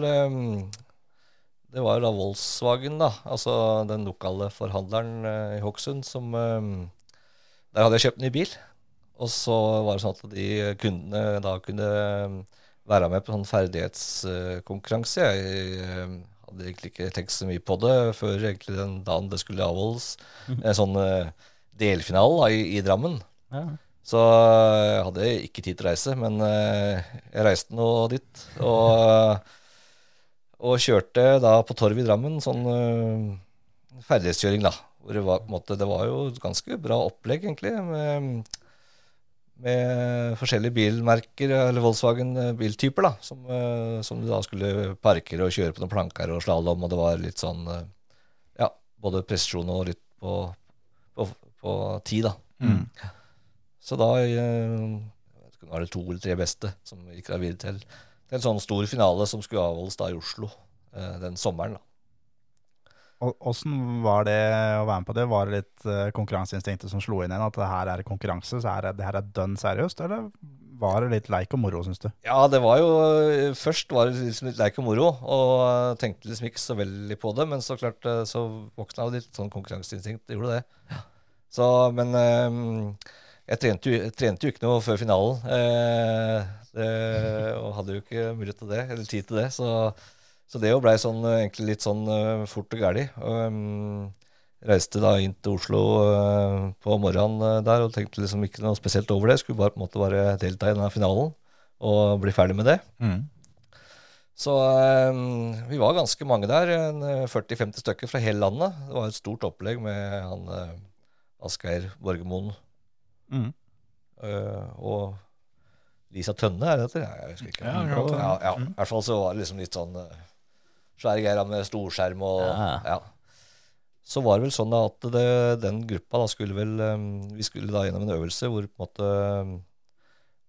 Det var jo da Volkswagen, da. Altså den lokale forhandleren eh, i Hokksund som Der hadde jeg kjøpt ny bil. Og så var det sånn at de kundene da kunne være med på sånn ferdighetskonkurranse. Jeg ehm, hadde egentlig ikke tenkt så mye på det før egentlig den dagen det skulle avholdes. En sånn eh, delfinale i, i Drammen. Ja. Så jeg hadde ikke tid til å reise, men eh, jeg reiste nå dit. Og, og kjørte da på Torv i Drammen, sånn ferdighetskjøring, da. Hvor det var på en måte Det var jo ganske bra opplegg, egentlig. Med, med forskjellige bilmerker, eller Volkswagen eh, biltyper, da. Som, eh, som du da skulle parkere og kjøre på noen planker og slalåm, og det var litt sånn eh, Ja, både presisjon og litt på, på, på tid, da. Mm. Så da Nå er det to eller tre beste som gikk da videre til, til en sånn stor finale som skulle avholdes da i Oslo den sommeren. da. Åssen var det å være med på det? Var det litt uh, konkurranseinstinktet som slo inn igjen? At det her er konkurranse, så er det, det her er dønn seriøst? Eller var det litt leik og moro, syns du? Ja, det var jo eh, Først var det liksom litt leik og moro, og tenkte liksom ikke så veldig på det. Men så klart eh, så våkna jo litt sånn konkurranseinstinkt. Det gjorde det. Så, men eh, jeg trente, jo, jeg trente jo ikke noe før finalen. Eh, det, og hadde jo ikke mulighet til det, eller tid til det. Så, så det jo blei sånn, eh, egentlig litt sånn eh, fort og gæli. Um, reiste da inn til Oslo uh, på morgenen der og tenkte liksom ikke noe spesielt over det. Skulle bare på en måte bare delta i denne finalen og bli ferdig med det. Mm. Så eh, vi var ganske mange der, eh, 40-50 stykker fra hele landet. Det var et stort opplegg med han uh, Asgeir Borgermoen Mm. uh, og Lisa Tønne, er det det? Ja, Jeg husker ikke. Ja, ja. Mm. I hvert fall så var det liksom litt sånn eh, svære greier med storskjerm og Ja. ja. Så var det vel sånn at det, den gruppa da skulle vel eh, Vi skulle da gjennom en øvelse hvor på en måte eh,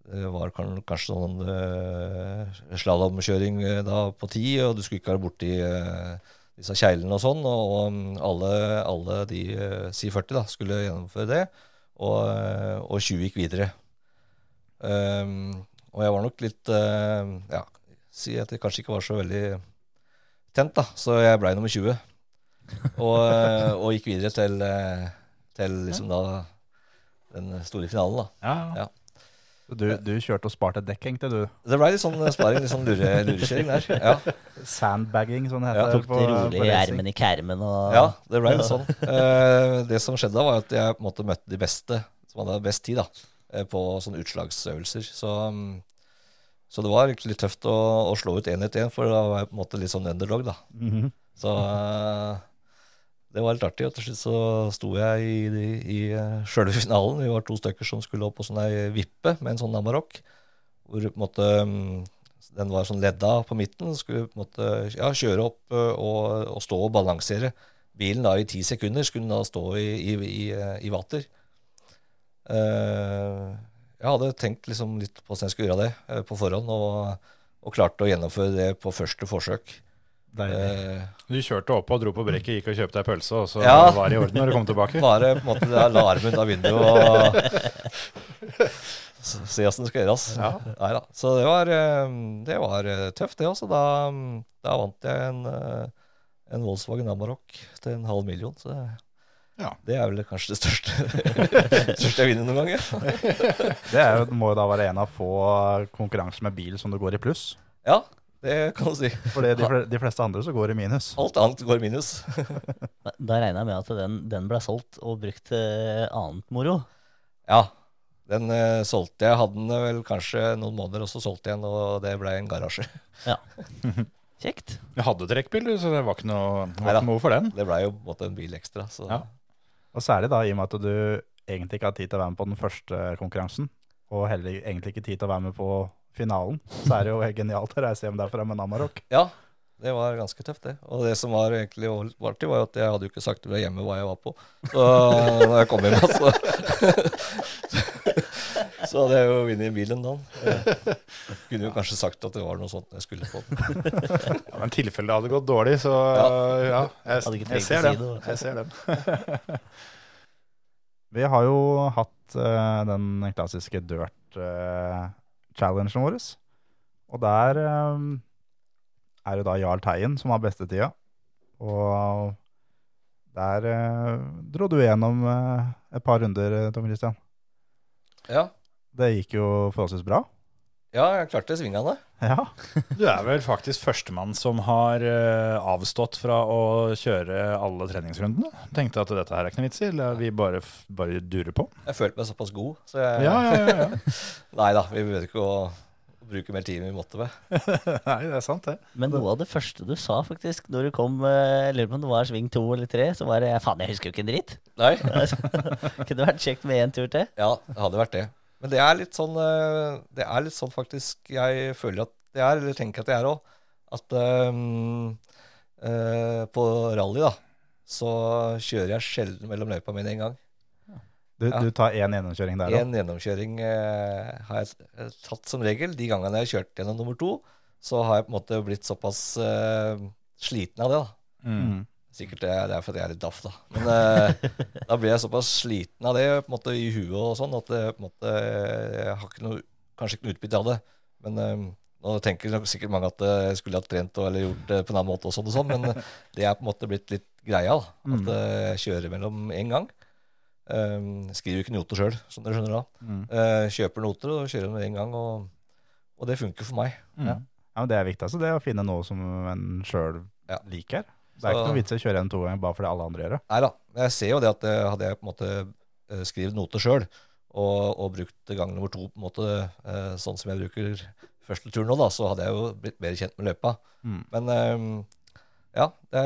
det var kanskje sånn uh, slalåmkjøring da på ti, og du skulle ikke være borti eh, disse kjeglene og sånn. Og, og alle, alle de si 40 da, skulle gjennomføre det, og, og 20 gikk videre. Um, og jeg var nok litt uh, ja, si at jeg kanskje ikke var så veldig tent, da. Så jeg blei nummer 20. Og, eh, og gikk videre til, eh, til liksom da den store finalen, da. Ja, Ja. Du, du kjørte og sparte dekk, egentlig, du. Det blei litt sånn sparing, litt sånn lure, lurekjøring der. Ja. Sandbagging, sånn det Ja, heter. Tok det rolig i ermen i kermen og Ja, det ble litt sånn. Eh, det som skjedde da, var at jeg på en måte møtte de beste som hadde best tid da, eh, på sånne utslagsøvelser. Så, mm, så det var litt tøft å, å slå ut én etter én, for da var jeg på en måte litt sånn underdog, da. Mhm. Så eh, det var litt artig. Og til slutt så sto jeg i, i, i eh, sjølve finalen. Vi var to stykker som skulle opp på sånn ei vippe med en sånn Amarok. Hvor på en måte mm, den var sånn ledda på midten. Skulle på en måte ja, kjøre opp eh, og, og stå og balansere. Bilen da i ti sekunder skulle den da stå i, i, vater. Eh, jeg hadde tenkt liksom litt på hvordan jeg skulle gjøre det eh, på forhånd, og, og klarte å gjennomføre det på første forsøk. Deilig. Eh, Du kjørte opp og dro på brekket, gikk og kjøpte deg pølse, og så Ja. var det i orden når du kom tilbake? [laughs] Bare på en måte det er la ut av vinduet og [laughs] se åssen det skal gjøres. Neida. Så det var, eh, det var tøft, det også. Da, da vant jeg en, en Volkswagen Amarok til en halv million. Så det, Ja. det er vel kanskje det største, [laughs] største jeg vinner noen gang. Ja. [laughs] Det er jo, må jo da være en av få konkurranser med bil som du går i pluss. ja, det kan du si. For de, de fleste andre så går i minus. Alt annet går i minus. [laughs] Da- regner jeg med at den, den ble solgt og brukt til annet moro. Ja, den uh, solgte jeg. Hadde den vel kanskje noen måneder, og så solgte jeg den, og det ble en garasje. ja. Kjekt. Jeg hadde trekkbil, så det var ikke noe, det var ikke noe for den. Det ble jo en bil ekstra. Så. Ja. Og særlig da i og med at du egentlig ikke har tid til å være med på den første konkurransen, og heller egentlig ikke tid til å være med på finalen, så er det jo [laughs] genialt å reise hjem derfra med Namarok. Ja, det var ganske tøft, det. Og det som var egentlig artig, var jo at jeg hadde jo ikke sagt til deg hjemme hva jeg var på. Så [laughs] når jeg kom hjem, så Så hadde jeg jo vunnet bilen da. Jeg kunne jo kanskje sagt at det var noe sånt jeg skulle på. Ja, men tilfelle det hadde gått dårlig, så ja, jeg, Hadde ikke jeg ser den. det. Jeg ser den. [laughs] Vi har jo hatt uh, den klassiske dirt-challengen vår, og der um, er det da Jarl Teien som har beste tida. Og der uh, dro du gjennom eh, et par runder, Tom Christian. Ja, Det gikk jo forholdsvis bra. ja jeg klarte svingene. Ja. Du er vel faktisk førstemann som har eh, avstått fra å kjøre alle treningsrundene. Tenkte at dette her er ikke noe vits i, eller vi bare, bare durer på. Jeg følte meg såpass god, så jeg Ja, ja, ja. ja. [laughs] Nei da, vi behøver ikke å bruke mer tid enn vi måtte med. [laughs] Nei, det er sant, det. Men noe av det første du sa, faktisk, når du kom eh, Jeg lurer på om det var sving to eller tre, så var det Faen, jeg husker jo ikke en dritt. Nei, [laughs] Kunne vært kjekt med én tur til. Ja, det hadde vært det. Men det er litt sånn eh, Det er litt sånn faktisk jeg føler at det er, eller tenker at det er òg, at um, uh, på rally, da, så kjører jeg sjelden mellom løypa mine en gang. Du, Ja. du tar én gjennomkjøring der, da. En gjennomkjøring eh, har jeg tatt som regel. De gangene jeg har kjørt gjennom nummer to, så har jeg på en måte blitt såpass eh, sliten av det, da. Mm. Sikkert det det er fordi jeg er litt daff, da. Men eh, da blir jeg såpass sliten av det på en måte i huet og sånn at det, på en måte, jeg har ikke noe, kanskje ikke noe utbytte av det. Men eh, nå tenker sikkert mange at eh, jeg skulle ha trent og, eller gjort det på en annen måte, og sånn og sånn, men det er på en måte blitt litt greia. da, At Mm. eh, jeg kjører mellom én gang. Eh, skriver ikke noter sjøl, som dere skjønner da. Mm. Eh, kjøper noter og kjører med en gang, og, og det funker for meg. Ja. ja, men Det er viktig, altså, det å finne noe som en sjøl liker. Det er Så- ikke noe vits i å kjøre en to ganger bare fordi alle andre gjør det. Nei da. Jeg ser jo det at eh, hadde jeg på en måte eh, skrevet noter sjøl, og, og brukt gang nummer to på en måte eh, sånn som jeg bruker første tur nå, da, så hadde jeg jo blitt mer kjent med løypa. Mm. Men eh, ja, det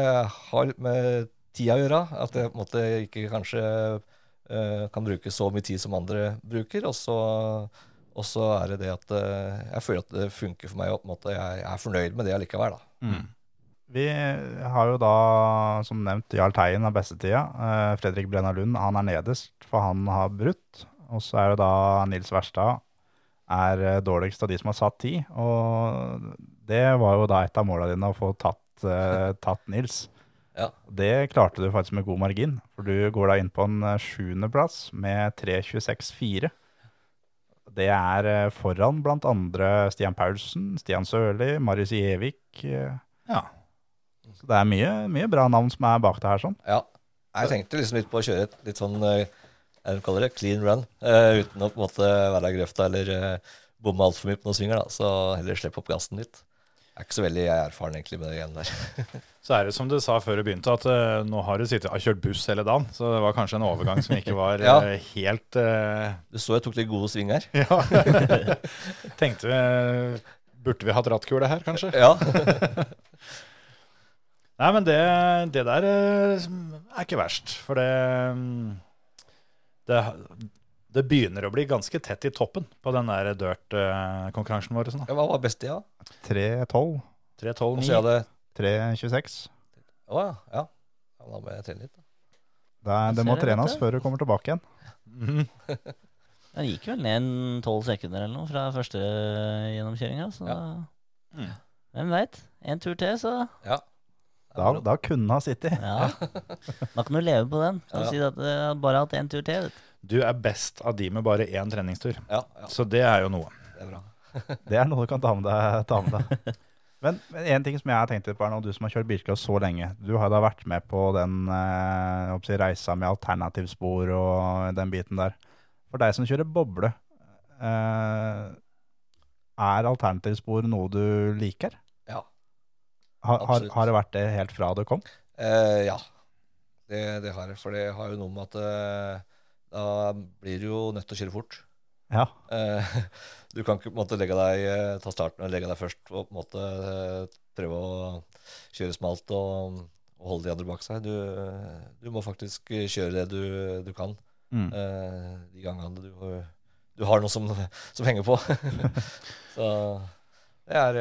har med tida å gjøre. At jeg på en måte ikke kanskje kan bruke så mye tid som andre bruker. Og så, og så er det det at jeg føler at det funker for meg, og på en måte jeg er fornøyd med det allikevel. da. Vi har jo da, som nevnt, Jarl Teien av bestetida. Eh, Fredrik Brenna Lund han er nederst, for han har brutt. Og så er jo da Nils Verstad er eh, dårligst av de som har satt tid. Og det var jo da et av måla dine, å få tatt, eh, tatt Nils. Ja. Det klarte du faktisk med god margin, for du går da inn på en sjuendeplass med 3.26,4. Det er foran blant andre Stian Paulsen, Stian Sørli, Marius Gjevik. Ja. Så det er mye, mye bra navn som er bak det her. sånn. Ja. Jeg tenkte liksom litt på å kjøre et litt sånn jeg kaller det, clean run, uh, uten å på en måte være i grøfta eller uh, bomme altfor mye på noen svinger. da, Så heller slippe opp gassen litt. Jeg er ikke så veldig erfaren egentlig med det greiene der. [laughs] Så er det som du sa før du begynte, at uh, nå har du sittet har kjørt buss hele dagen. Så det var kanskje en overgang som ikke var [laughs] Ja. uh, helt eh, Du så jeg tok litt gode sving her. [laughs] Ja. Tenkte vi Burde vi hatt rattkule her, kanskje? Ja. Nei, men det, det der eh, er ikke verst. For det, mm, det Det begynner å bli ganske tett i toppen på den der dirt-konkurransen vår. Sånn. Hva var best i, da? 3-12, 3-12, Og så 9. det 3-26. Å ja. ja. Ja, Da må jeg trene litt. da. Det, er- det må trenes før du kommer tilbake igjen. Mm. [laughs] Den gikk vel ned en tolv sekunder eller noe fra første gjennomkjøringa, så Ja. Mm. Hvem veit? En tur til, så Ja. Da, da kunne han sittet. Ja. Da kan du leve på den. Kan Ja. si at du bare har hatt én tur til. vet du. Du er best av de med bare én treningstur. Ja, ja, Så det er jo noe. det er bra. [laughs] Det er noe du kan ta med deg. Ta med deg. [laughs] Men, men en ting som jeg har tenkt på er og du som har kjørt bilcross så lenge. Du har da vært med på den eh, si, reisa med alternativspor og den biten der. For deg som kjører boble, eh, er alternativspor noe du liker? Har, har, har det vært det helt fra det kom? Eh, ja, det, det har jeg. For det har jo noe med at eh, da blir du jo nødt til å kjøre fort. Ja. Eh, [laughs] du kan ikke på en måte legge deg, eh, ta starten og legge deg først og på en måte eh, prøve å kjøre smalt og, og holde de andre bak seg. Du, du må faktisk kjøre det du, du kan Mm. eh, de gangene du, du har noe som, som henger på. [laughs] Så det er,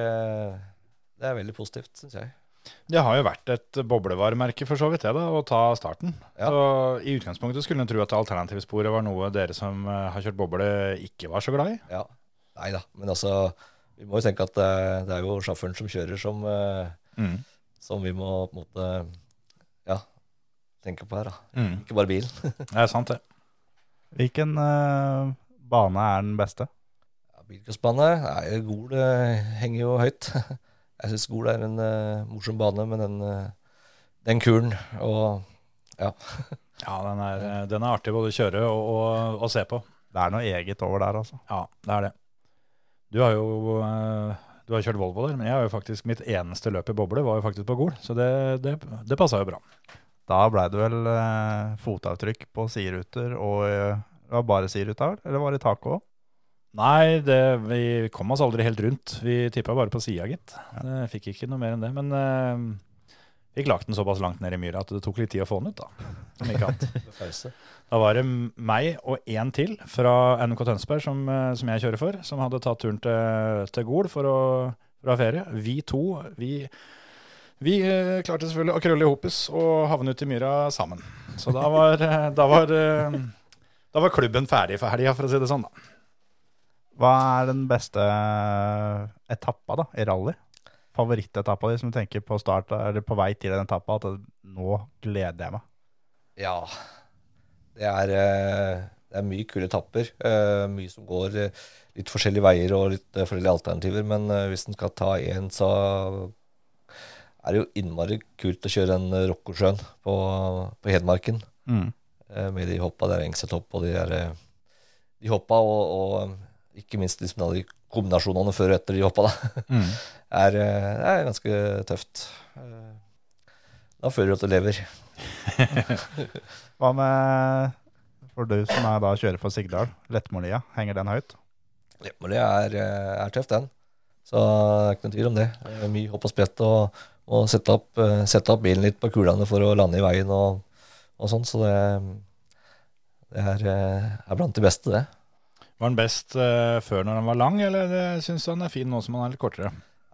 det er veldig positivt, syns jeg. Det har jo vært et boblevaremerke for så vidt, det da, å ta starten. Ja. Så I utgangspunktet skulle en tro at alternativsporet var noe dere som eh, har kjørt boble, ikke var så glad i. Ja, nei da. Men altså, vi må jo tenke at det, det er jo sjåføren som kjører, som, eh, Mm. som vi må på en måte ja, tenke på her. da. Mm. Ikke bare bilen. [laughs] Det er sant, det. Hvilken uh, bane er den beste? Ja, Bilcrossbane er god, det henger jo høyt. [laughs] Jeg syns Gol er en uh, morsom bane med den, uh, den kuren. Og [laughs] Ja, den er, eh, den er artig både å kjøre og, og, og se på. Det er noe eget over der, altså. Ja, det er det. Du har jo du har kjørt Volvo der, men jeg har jo faktisk mitt eneste løp i boble var jo faktisk på Gol, så det, det, det passa jo bra. Da blei det vel eh, fotavtrykk på sideruter, og eh, det var bare sideruta? Eller var det taket òg? Nei, det, vi kom oss aldri helt rundt. Vi tippa bare på sida, gitt. Ja. Fikk ikke noe mer enn det. Men uh, fikk lagt den såpass langt ned i myra at det tok litt tid å få den ut, da. Som ikke [laughs] annet. Da var det meg og én til fra NK Tønsberg, som, eh, som jeg kjører for, som hadde tatt turen til, til Gol for å, for å ha ferie. Vi to, vi, vi eh, klarte selvfølgelig å krølle i hopus og havne ut i myra sammen. Så da var, da var, da var klubben ferdig for helga, for å si det sånn. da. Hva er den beste eh, etappa da, i rally? Favorittetappa di som du tenker på start, eller på vei til den etappa, at nå gleder jeg meg. Ja. Det er, eh, det er mye kule etapper. eh, Mye som går litt forskjellige veier og litt forskjellige alternativer. Men hvis en skal ta én, så er det jo innmari kult å kjøre en Rokkosjøen på, på Hedmarken. Mm. Med de hoppa. Det er Engseltopp og de der De hoppa, og, og ikke minst liksom alle de kombinasjonene før og etter de hoppa, da. Mm. [laughs] er, eh, er ganske tøft. Eh, Da føler du at du lever. [laughs] Hva med for du som er da kjører for Sigdal, Lettmålia, henger den høyt? Lettmolia er, eh, er tøft, den. Så det er ikke noen tvil om det. det mye hopp og sprett og, og sette, opp, sette opp bilen litt på kulene for å lande i veien og, og sånn. Så det, det er, er blant de beste, det. Var han best uh, før når han var lang, eller syns du han er fin nå som han er litt kortere?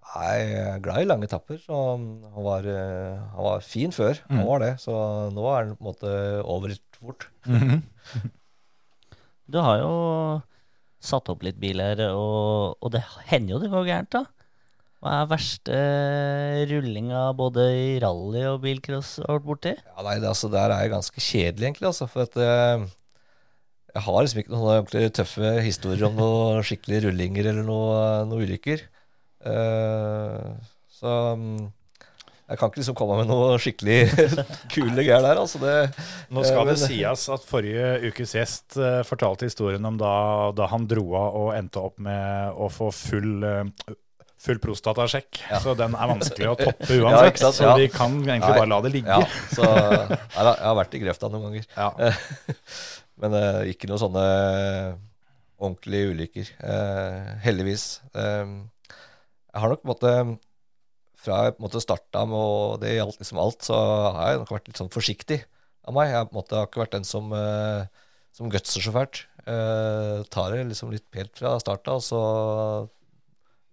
Nei, Jeg er glad i lange etapper. Så han var, uh, han var fin før. Han Mm. var det. Så nå er han på en måte over litt fort. [laughs] Du har jo satt opp litt biler, og, og det hender jo det går gærent, da. Hva er verste rullinga både i rally og bilcross har vært borti? Ja, nei, det, altså, Der er jeg ganske kjedelig, egentlig. Altså, for at eh, jeg har liksom ikke noen ordentlig tøffe historier om noen [laughs] skikkelige rullinger eller noen noe ulykker. Uh, så mm, jeg kan ikke liksom komme med noe skikkelig [laughs] kule greier der. Altså det, Nå skal eh, det sies at forrige ukes gjest eh, fortalte historien om da, da han dro av og endte opp med å få full, eh, full prostatasjekk. Ja. Så den er vanskelig å toppe [laughs] uansett. Ja? Så Ja. vi kan egentlig Nei. bare la det ligge. Ja, så jeg har vært i grøfta noen ganger. Ja. Men uh, ikke noen sånne ordentlige ulykker. Uh, heldigvis. Uh, jeg har nok på en måte Fra jeg på en måte starta med og det gjaldt liksom alt, så har jeg nok vært litt sånn forsiktig av meg. Jeg på en måte har ikke vært den som, eh, som gutser så fælt. Eh, tar det liksom litt pelt fra starta, og så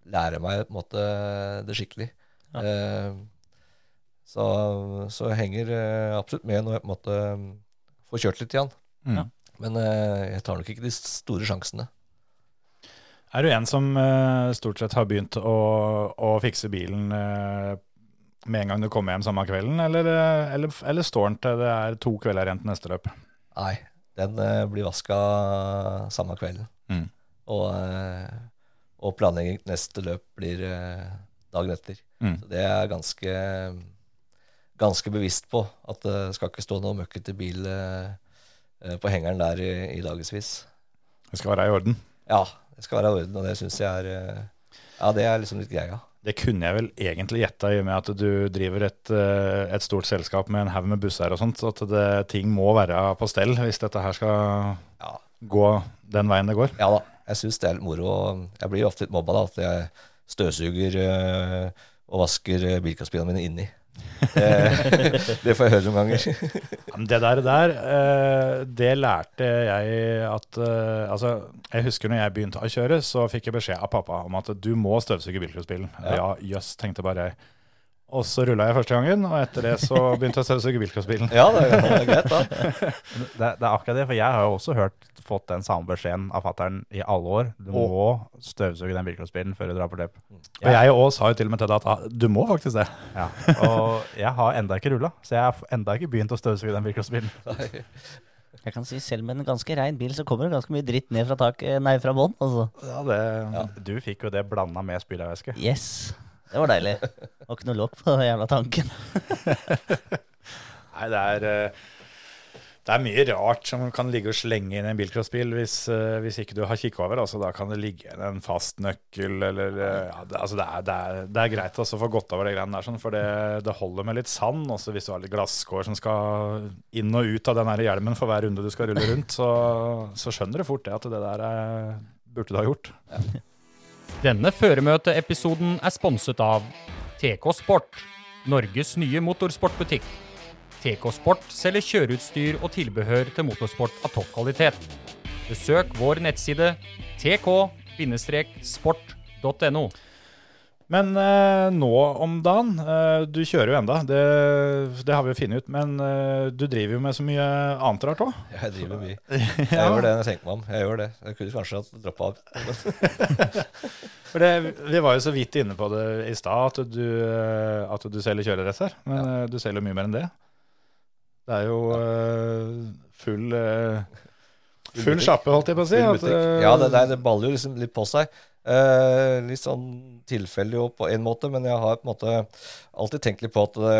lærer meg på en måte det skikkelig. Eh, så, så jeg henger absolutt med når jeg på en måte får kjørt litt igjen. Mm. Men eh, jeg tar nok ikke de store sjansene. Er du en som eh, stort sett har begynt å, å fikse bilen eh, med en gang du kommer hjem samme kvelden, eller, eller, eller står den til det er to kvelder igjen til neste løp? Nei, den blir vaska samme kvelden. Mm. Og, og planlegging neste løp blir dagen etter. Mm. Så det er jeg ganske, ganske bevisst på. At det skal ikke stå noe møkkete bil eh, på hengeren der i, i dagevis. Det skal være i orden. Ja, det skal være i orden, og det syns jeg er eh, Ja, det er liksom litt greia. Det kunne jeg vel egentlig gjetta, i og med at du driver et, eh, et stort selskap med en haug med busser og sånt, så at det, ting må være på stell hvis dette her skal Ja. gå den veien det går. Ja da, jeg syns det er litt moro. Jeg blir jo ofte litt mobba da, at jeg støvsuger og vasker bilkastbilene mine inni. Det, [laughs] det får jeg høre noen ganger. Det der, der eh, det lærte jeg at eh, Altså, jeg husker når jeg begynte å kjøre, så fikk jeg beskjed av pappa om at du må støvsuge bilcrossbilen. Ja, jøss, tenkte bare jeg. Og så rulla jeg første gangen, og etter det så begynte jeg å støvsuge bilcrossbilen. Ja, det er, det er greit, da. [laughs] Det, det er akkurat det, for jeg har jo også hørt, fått den samme beskjeden av fattern i alle år. Du må støvsuge den bilcrossbilen før du drar på løp. Og jeg òg sa jo til og med til deg at du må faktisk det. Ja. Og jeg har enda ikke rulla, så jeg har enda ikke begynt å støvsuge den bilcrossbilen. Jeg kan si Selv med en ganske rein bil så kommer det ganske mye dritt ned fra taket, nei, fra bånn. Altså. Ja, det Du fikk jo det blanda med spylevæske. Yes. Det var deilig. Det var ikke noe lokk på den jævla tanken. [laughs] Nei, det er eh, det er mye rart som kan ligge og slenge inn i en bilcrossbil hvis, eh, hvis ikke du har kikk over. Altså, da kan det ligge igjen en fast nøkkel, eller eh, ja, det, altså, det, er, det, er, det er greit også å få gått over de greiene der, sånn, for det, det holder med litt sand. Også hvis du har litt glasskår som skal inn og ut av den hjelmen for hver runde du skal rulle rundt, så, så skjønner du fort det at det der er, burde du ha gjort. Denne føremøteepisoden er sponset av TK Sport, Norges nye motorsportbutikk. TK Sport selger kjøreutstyr og tilbehør til motorsport av topp kvalitet. Besøk vår nettside tk-sport.no. Men eh, nå om dagen, eh, du kjører jo enda, det, det har vi jo funnet ut, men eh, du driver jo med så mye annet rart òg. Jeg driver mye. [laughs] Jeg gjør det når jeg tenker meg om. Jeg gjør det. Jeg kunne kanskje hatt droppa av. [laughs] For det, Vi var jo så vidt inne på det i stad, at, du, eh, at du selger kjøredresser. Men eh, du selger mye mer enn det. Det er jo eh, full eh, Full sjappe, holdt jeg på å si. At, eh, Ja, det, det, det baller jo liksom litt på seg. Eh, litt sånn tilfeldig jo på en måte, men jeg har på en måte alltid tenkt litt på at det,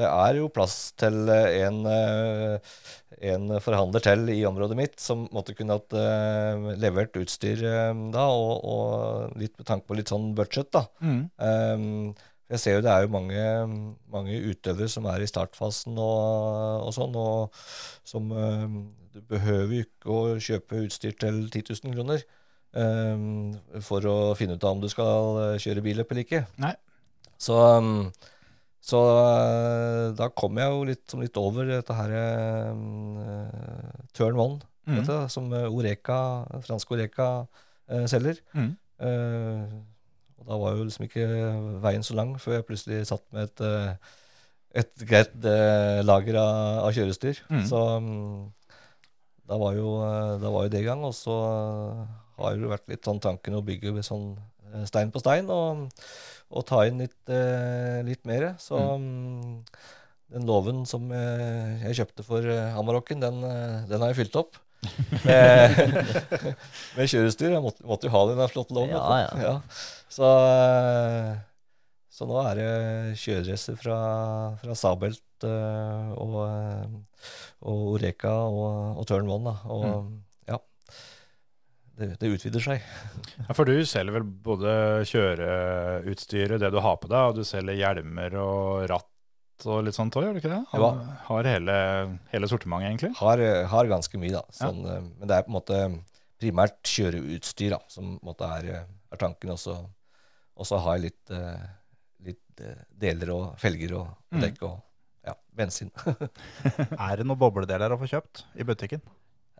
det er jo plass til en, eh, en forhandler til i området mitt som måtte kunne hatt eh, levert utstyr eh, da, og, og litt med tanke på litt sånn budsjett, da. Mm. Eh, jeg ser jo det er jo mange, mange utøvere som er i startfasen og, og sånn, og som Du behøver jo ikke å kjøpe utstyr til 10 000 kroner um, for å finne ut av om du skal uh, kjøre billøp eller ikke. Nei. Så, um, så uh, da kom jeg jo litt, som litt over dette her uh, turn one, mm. vet du, som Oreka, franske Oreka uh, selger. Mm. Og da var jo liksom ikke veien så lang før jeg plutselig satt med et, et greit lager av, av kjørestyr. Mm. Så um, da, var jo, da var jo det i gang. Og så har jo vært litt sånn tanken å bygge sånn uh, stein på stein og, og ta inn litt, uh, litt mer. Så um, den låven som uh, jeg kjøpte for uh, Amarokken, den, uh, den har jeg fylt opp. [laughs] [laughs] med, med kjørestyr. Jeg måtte, måtte jo ha den flotte loven. Ja, ja. ja. Så, eh, så nå er det kjøredresser fra, fra Sabelt eh, og, eh, og Oreka og, og Turn One. Da. Og ja, det, det utvider seg. Ja, for du selger vel både kjøreutstyret, det du har på deg, og du selger hjelmer og ratt og litt sånt òg, gjør du ikke det? Ja. Har, har hele, hele sortimentet, egentlig? Har, har ganske mye, da. Sånn, ja. Men det er på en måte primært kjøreutstyr da, som på en måte er, eh, er tanken. Og så og så har jeg litt, eh, litt eh, deler og felger og, og Mm. dekk og ja, bensin. [laughs] Er det noen bobledeler å få kjøpt i butikken?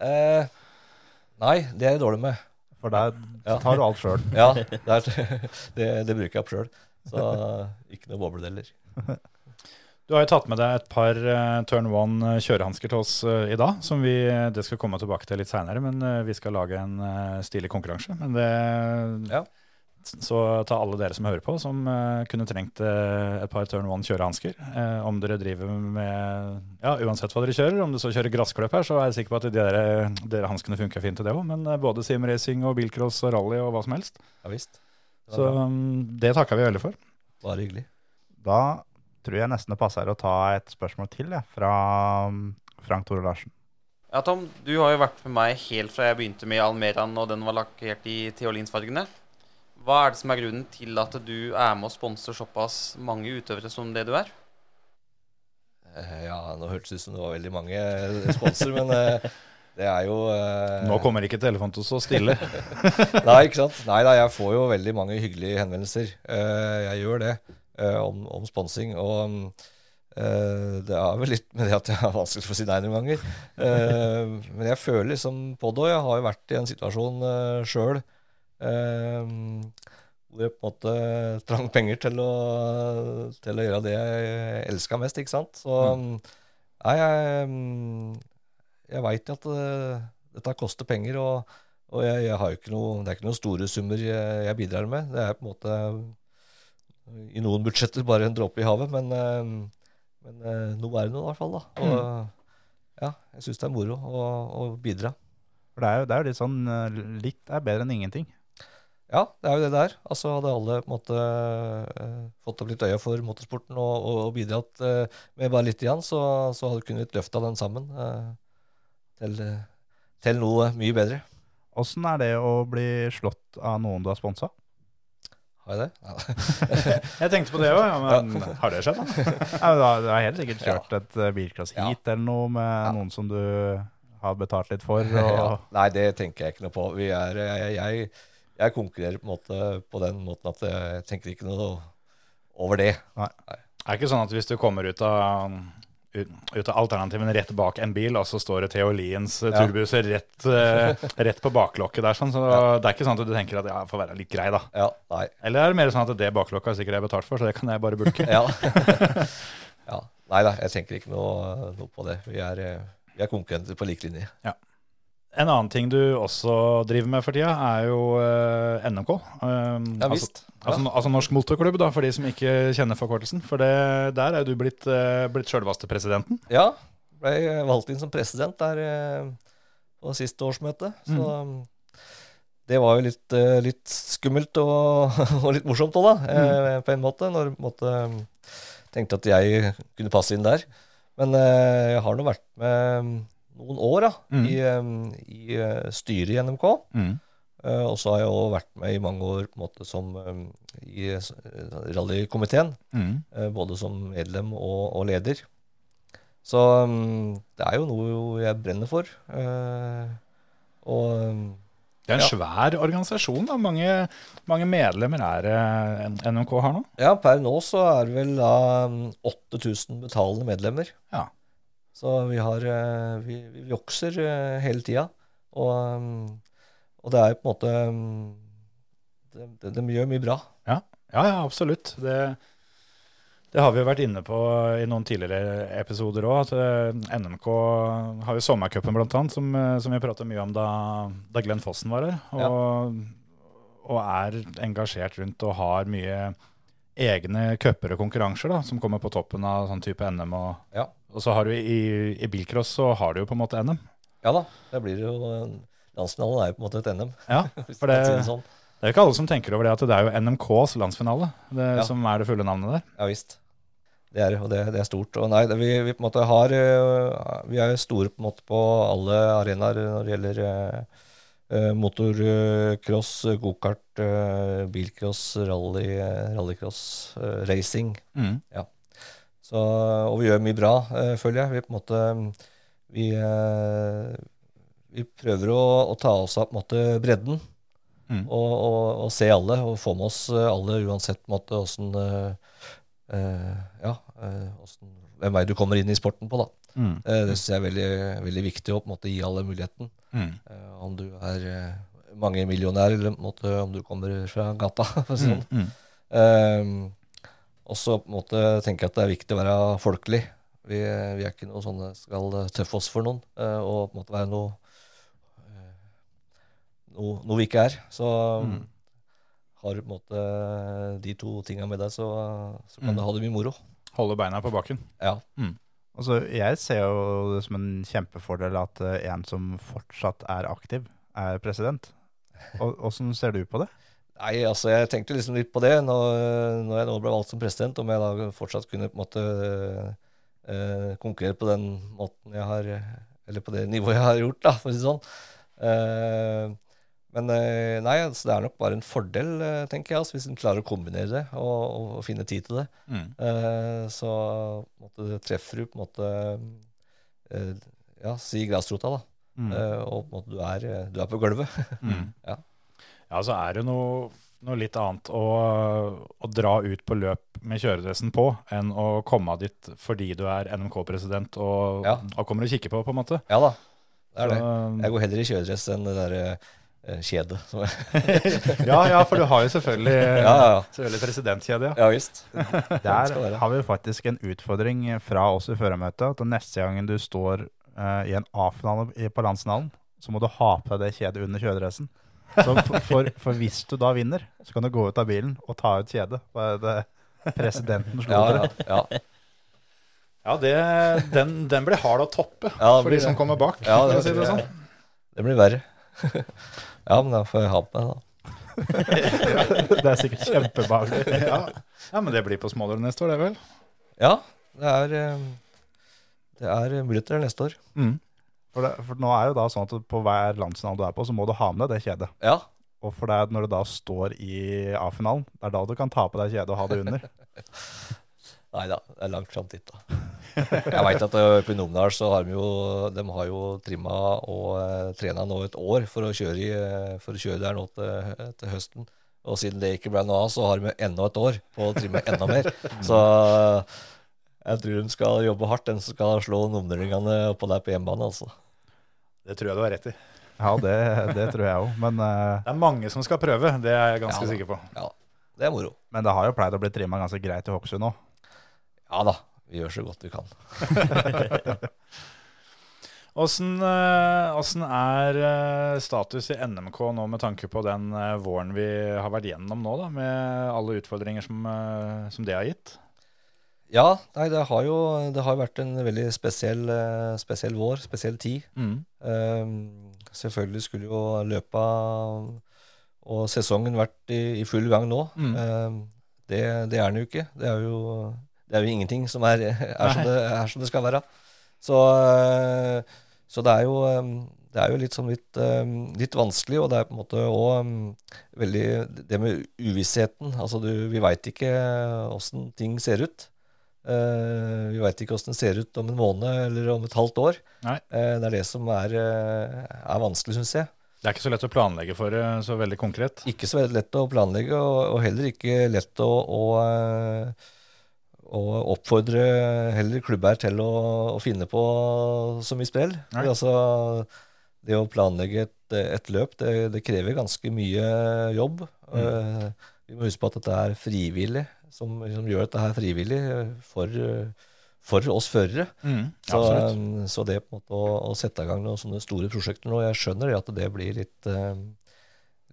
eh, nei, det er jeg dårlig med. For der tar du alt sjøl. [laughs] Ja, det, er, [laughs] det, det bruker jeg opp sjøl. Så ikke noe bobledeler. [laughs] Du har jo tatt med deg et par eh, Turn One eh, kjørehansker til oss eh, i dag, som vi det skal komme tilbake til litt seinere. Men vi skal lage en stilig konkurranse. Men det Ja. Så ta alle dere som hører på, som uh, kunne trengt uh, et par Turn One kjørehansker. Uh, om dere driver med Ja, uansett hva dere kjører. Om du så kjører gresskløp her, så er jeg sikker på at de dere, dere hanskene funker fint til det òg. Men både simracing og bilcross og rally og hva som helst. Ja visst. Det Så mm, det takker vi veldig for. Bare hyggelig. Da tror jeg nesten det passer å ta et spørsmål til jeg, fra um, Frank Tore Larsen. Ja, Tom, du har jo vært med meg helt fra jeg begynte med Almeraen og den var lakkert i teolinsfargene. Hva er det som er grunnen til at du er med og sponser såpass mange utøvere som det du er? Eh, ja, nå hørtes det ut som det var veldig mange sponsorer, men eh, det er jo eh, Nå kommer ikke telefonen til å stå stille. [laughs] Nei, ikke sant? Nei da, jeg får jo veldig mange hyggelige henvendelser. Eh, jeg gjør det eh, om, om sponsing. Og eh, det er vel litt med det at jeg har vanskelig for å si nei noen ganger. Eh, men jeg føler liksom på det, og jeg har jo vært i en situasjon uh, sjøl hvor jeg på en måte trang penger til å, til å gjøre det jeg elska mest, ikke sant. Så mm. nei, jeg, mm, jeg veit at eh, dette koster penger, og, og jeg, jeg har jo ikke noe, det er ikke noen store summer jeg, jeg bidrar med. Det er på en måte i noen budsjetter bare en dråpe i havet, men, eh, men eh, noe er det nå i hvert fall. da. Og ja, jeg syns det er moro å, å bidra. For det er jo, det er jo litt sånn Litt er bedre enn ingenting. Ja, det er jo det der. Altså Hadde alle på en måte eh, fått opp litt øye for motorsporten og, og, og bidratt eh, med bare litt igjen, så, så hadde vi kunnet løfta den sammen eh, til, eh, til noe mye bedre. Åssen er det å bli slått av noen du har sponsa? Har jeg det? Ja. [laughs] Jeg tenkte på det òg, ja, men har det skjedd? da? [laughs] Ja, du har- helt sikkert kjørt et bilklass bilcross-heat Ja. eller noe med Ja. noen som du har betalt litt for. [laughs] Og, Ja. Nei, det tenker jeg ikke noe på. Vi er, jeg, jeg, jeg konkurrerer på, en måte, på den måten at jeg tenker ikke noe over det. Er det ikke sånn at hvis du kommer ut av, ut, av alternativene rett bak en bil, og så står det Theoliens ja. Ja. turbuser rett, eh, rett på baklokket der, sånn, så det er ikke sånn at du tenker at ja, jeg får være litt grei, da. Ja, nei. Eller er det mer sånn at det baklokket er sikkert jeg betalt for, så det kan jeg bare bulke? [laughs] Ja. ja. Nei da, jeg tenker ikke noe, noe på det. Vi er, eh, vi er konkurrenter på lik linje. En annen ting du også driver med for tida, er jo uh, NMK. Um, Ja altså, visst. altså, altså Norsk Motorklubb, da, for de som ikke kjenner forkortelsen. For det, der er du blitt, uh, blitt sjølvaste presidenten. Ja, ble valgt inn som president der uh, på siste årsmøte. Så mm. det var jo litt, uh, litt skummelt og, [laughs] og litt morsomt òg, da, eh, på en måte. Når um, tenkte at jeg kunne passe inn der. Men eh, jeg har nå vært med noen år da, Mm. i, um, i eh, styret i NMK. Mm. Uh, og så har jeg òg vært med i mange år på en måte som um, i rallykomiteen. Mm. Uh, både som medlem og, og leder. Så um, det er jo noe jeg brenner for. Uh, og um, Det er en Ja. svær organisasjon. da. Mange, mange medlemmer er NMK har nå. ja, per nå så er det vel da um, 8000 betalende medlemmer. Ja. Så vi har eh, Vi, vi vokser eh, hele tida. Og, um, og det er på en måte de, de, de gjør mye bra. Ja, ja, absolutt. Det, det har vi jo vært inne på i noen tidligere episoder òg. Eh, NMK har jo sommercupen annet, som, som vi prata mye om da, da Glenn Fossen var her. Og, og er engasjert rundt og har mye egne cuper og konkurranser da, som kommer på toppen av sånn type NM. Og, Ja. Og så har du i, i bilcross så har du jo på en måte NM. Ja da, det blir jo Landsfinalen er jo på en måte et NM. Ja, [laughs] for det, sånn. det er jo ikke alle som tenker over det at det er jo NMKs landsfinale det, Ja. som er det fulle navnet der. Ja visst. Det er, og det, det er stort. Og nei, vi, vi på en måte har øh, Vi er store på en måte på alle arenaer når det gjelder eh, øh, motorcross, gokart, øh, bilcross, rally, rallycross, racing. Mm. Så, og vi gjør mye bra, øh, føler jeg. Vi på en måte Vi, øh, vi prøver å, å ta oss av måte bredden. Mm. Og, og, og se alle, og få med oss alle uansett måte hvordan, øh, øh, Ja, åssen- hvem vei du kommer inn i sporten på, da. Mm. Eh, Det syns jeg er veldig, veldig viktig å måte gi alle muligheten. Mm. Eh, Om du er mange millionær, eller måte om du kommer fra gata. [laughs] Det sånn. Mm. Eh, og så på en måte tenker jeg at det er viktig å være folkelig. Vi, vi er ikke noe sånne skal tøffe oss for noen, eh, og på en måte være noe, eh, noe, noe vi ikke er. Så Mm. har du på en måte de to tinga med deg, så, så kan Mm. du ha det mye moro. Holde beina på bakken. Ja. Altså, jeg ser jo det som en kjempefordel at eh, en som fortsatt er aktiv, er president. Åssen ser du på det? Nei, altså jeg tenkte liksom litt på det når, når jeg nå ble valgt som president, om jeg da fortsatt kunne på en måte eh, konkurrere på den måten jeg har Eller på det nivået jeg har gjort, da, for å si det sånn. Eh, men eh, nei, altså, det er nok bare en fordel, eh, tenker jeg, altså, hvis en klarer å kombinere det og, og, og finne tid til det. Mm. Eh, så måte, treffer du på en måte eh, Ja, si grasrota, da. Mm. Eh, og på en måte du er, du er på gulvet. Mm. [laughs] Ja. Ja, så er det noe, noe litt annet å, å dra ut på løp med kjøredressen på, enn å komme dit fordi du er NMK-president og, Ja. og kommer og kikker på, på en måte. Ja da, det er det. Jeg går heller i kjøredress enn det der eh, som er- [laughs] ja, ja, for du har jo selvfølgelig, [laughs] Ja, ja, ja. selvfølgelig presidentkjede, ja. Ja visst. [laughs] Der har vi faktisk en utfordring fra oss i førermøtet. At neste gangen du står uh, i en A-finale på landsfinalen, så må du ha på deg det kjedet under kjøredressen. Så for, for, hvis du da vinner, så kan du gå ut av bilen og ta ut kjedet. er det, presidenten slo Ja, dere. ja, ja. Ja, det, den, den blir hard å toppe for de som kommer bak. Ja, det si det sånn. Det blir verre. [laughs] Ja, men da får jeg ha på meg, da. [laughs] Det er sikkert kjempebehagelig. [laughs] Ja. ja, men det blir på Småler neste år, det vel? Ja, det er, eh, det er muligheter neste år. Mm. For, det, for nå er jo da sånn at på hver landsfinale du er på, så må du ha med deg det kjedet. Ja, Og for det er når du da står i A-finalen, det er da du kan ta på deg kjedet og ha det under. [laughs] Nei da, det er langt fram dit, da. [laughs] Jeg veit at på oppe i Numedal så har de jo De har jo trimma og uh, trena nå et år for å kjøre, i, eh, for å kjøre der nå til, til høsten. Og siden det ikke ble noe av, så har de enda et år på å trimme enda mer. [laughs] Så eh, jeg tror hun skal jobbe hardt, den som skal slå nummeringene oppå der på hjemmebane, altså. Det tror jeg du har rett i. Ja, det, det tror jeg òg. Men, uh, Det er mange som skal prøve, det er jeg ganske Ja sikker på. Ja, det er moro. men det har jo pleid å bli trimma ganske greit i Hokksund òg. Ja da, vi gjør så godt vi kan. [laughs] Åssen eh, er eh, status i NMK nå med tanke på den våren vi har vært gjennom nå, da, med alle utfordringer som, som det har gitt? Ja, nei, det har jo det har vært en veldig spesiell, eh, spesiell vår, spesiell tid. Mm. Um, selvfølgelig skulle jo løpet og sesongen vært i, i full gang nå. Mm. Um, det, det er den jo ikke. Det er jo, det er jo ingenting som er, [laughs] er, som det, er som det skal være. Så, eh, så det er jo ehm, det er jo litt, sånn litt, litt vanskelig, og det er på en måte òg veldig Det med uvissheten. Altså, du, vi veit ikke åssen ting ser ut. Eh, vi veit ikke åssen det ser ut om en måned eller om et halvt år. Eh, det er det som er, eh, er vanskelig, syns jeg. Det er ikke så lett å planlegge for det så veldig konkret. Ikke så veldig lett å planlegge, og, og heller ikke lett å, å, å oppfordre heller klubber til å, å finne på så mye sprell. Altså, det å planlegge et, et løp, det, det krever ganske mye jobb. Eh, vi må huske på at dette er frivillig, som, som gjør dette her frivillig eh, for, eh, for oss førere. Mm. Så, um, så det på en måte å, å sette i gang noen sånne store prosjekter nå, jeg skjønner det at det blir litt,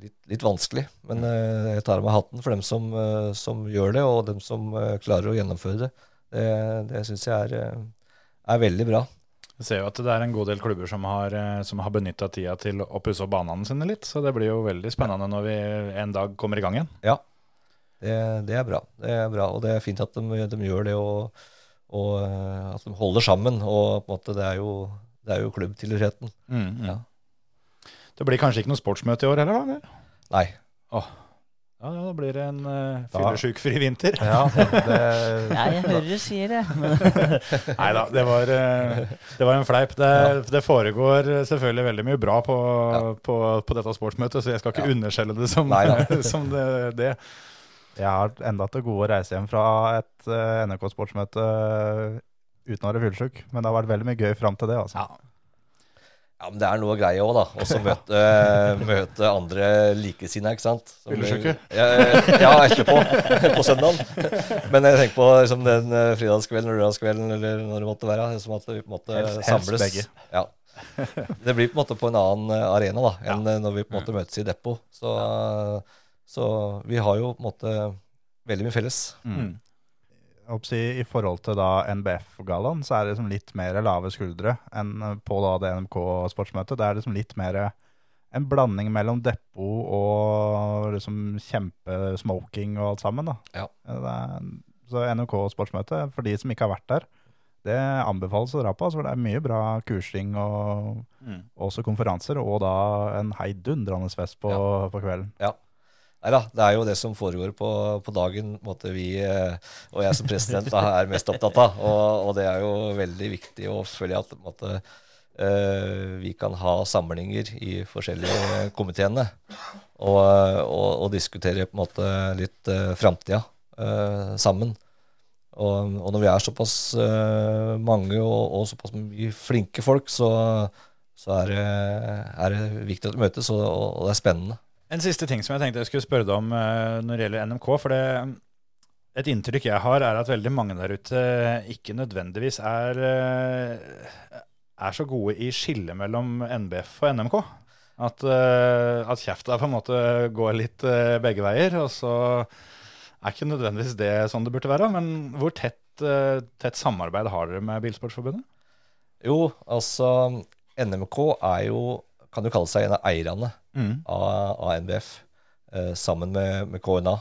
litt, litt vanskelig. Men uh, jeg tar av meg hatten for dem som, som gjør det, og dem som klarer å gjennomføre det. Det, det syns jeg er, er veldig bra. Vi ser jo at det er en god del klubber som har, eh, som har benytta tida til å pusse opp banene sine litt, så det blir jo veldig spennende når vi en dag kommer i gang igjen. Ja, det, det er bra. Det er bra, Og det er fint at de, de gjør det, og, og eh, at de holder sammen. Og på en måte, det er jo, det er jo klubbtilhørigheten. Mm, mm. Ja. Det blir kanskje ikke noe sportsmøte i år heller, da? eller? Nei. Ja, ja, da blir det en uh, fyllesjukfri vinter. Ja, det, [laughs] Nei, jeg hører du sier det. [laughs] Nei da, det, var, eh, det var en fleip. Det, det foregår selvfølgelig veldig mye bra på, på, på dette sportsmøtet, så jeg skal ikke underskjelle det som, Nei [laughs] som det, det. Jeg har enda til gode å reise hjem fra et uh, NRK-sportsmøte uten å være fyllesyk, men det har vært veldig mye gøy fram til det. altså. Ja. Ja, men det er noe greie òg, da. Også møte, møte andre likesinnede, ikke sant. Som- Fyllesyke? Ja, ja, etterpå. [laughs] På søndagen. Men jeg tenker på liksom, den eh, fredagskvelden eller lørdagskvelden eller når det måtte være. Som at vi på en måte Helst- helst begge. Ja. Det blir på en måte på en annen eh, arena da, enn eh, når vi på en måte møtes i depot. Så, eh, så vi har jo på en måte veldig mye felles. Mm. Å si, I forhold til da NBF-gallaen, så er det liksom litt mer lave skuldre enn på da det NMK-sportsmøtet. Det er liksom litt mer en blanding mellom depot og liksom kjempesmoking og alt sammen. da. Ja. Er, så NMK-sportsmøtet, for de som ikke har vært der, det anbefales å dra på. Altså, for det er mye bra kursing og Mm. også konferanser, og da en heidundrende fest på, på kvelden. Nei da, det er jo det som foregår på, på dagen på måte vi, eh, og jeg som president da, er mest opptatt av. Og, og det er jo veldig viktig å følge at på måte, eh, vi kan ha samlinger i forskjellige komiteene. Og, og, og diskutere på en måte litt uh, framtida sammen. Og, og når vi er såpass mange og, såpass mye flinke folk, så, så er, det, er det viktig at vi møtes, og det er spennende. En siste ting som jeg tenkte jeg skulle spørre deg om eh, når det gjelder NMK. For det, et inntrykk jeg har, er at veldig mange der ute ikke nødvendigvis er, eh, er så gode i skillet mellom NBF og NMK. At, eh, at kjefta på en måte går litt eh, begge veier. Og så er ikke nødvendigvis det sånn det burde være. Men hvor tett, eh, tett samarbeid har dere med Bilsportsforbundet? Jo, altså NMK er jo, kan jo kalle seg en av eierne Mm. av, av NBF, eh, sammen med, med KNA.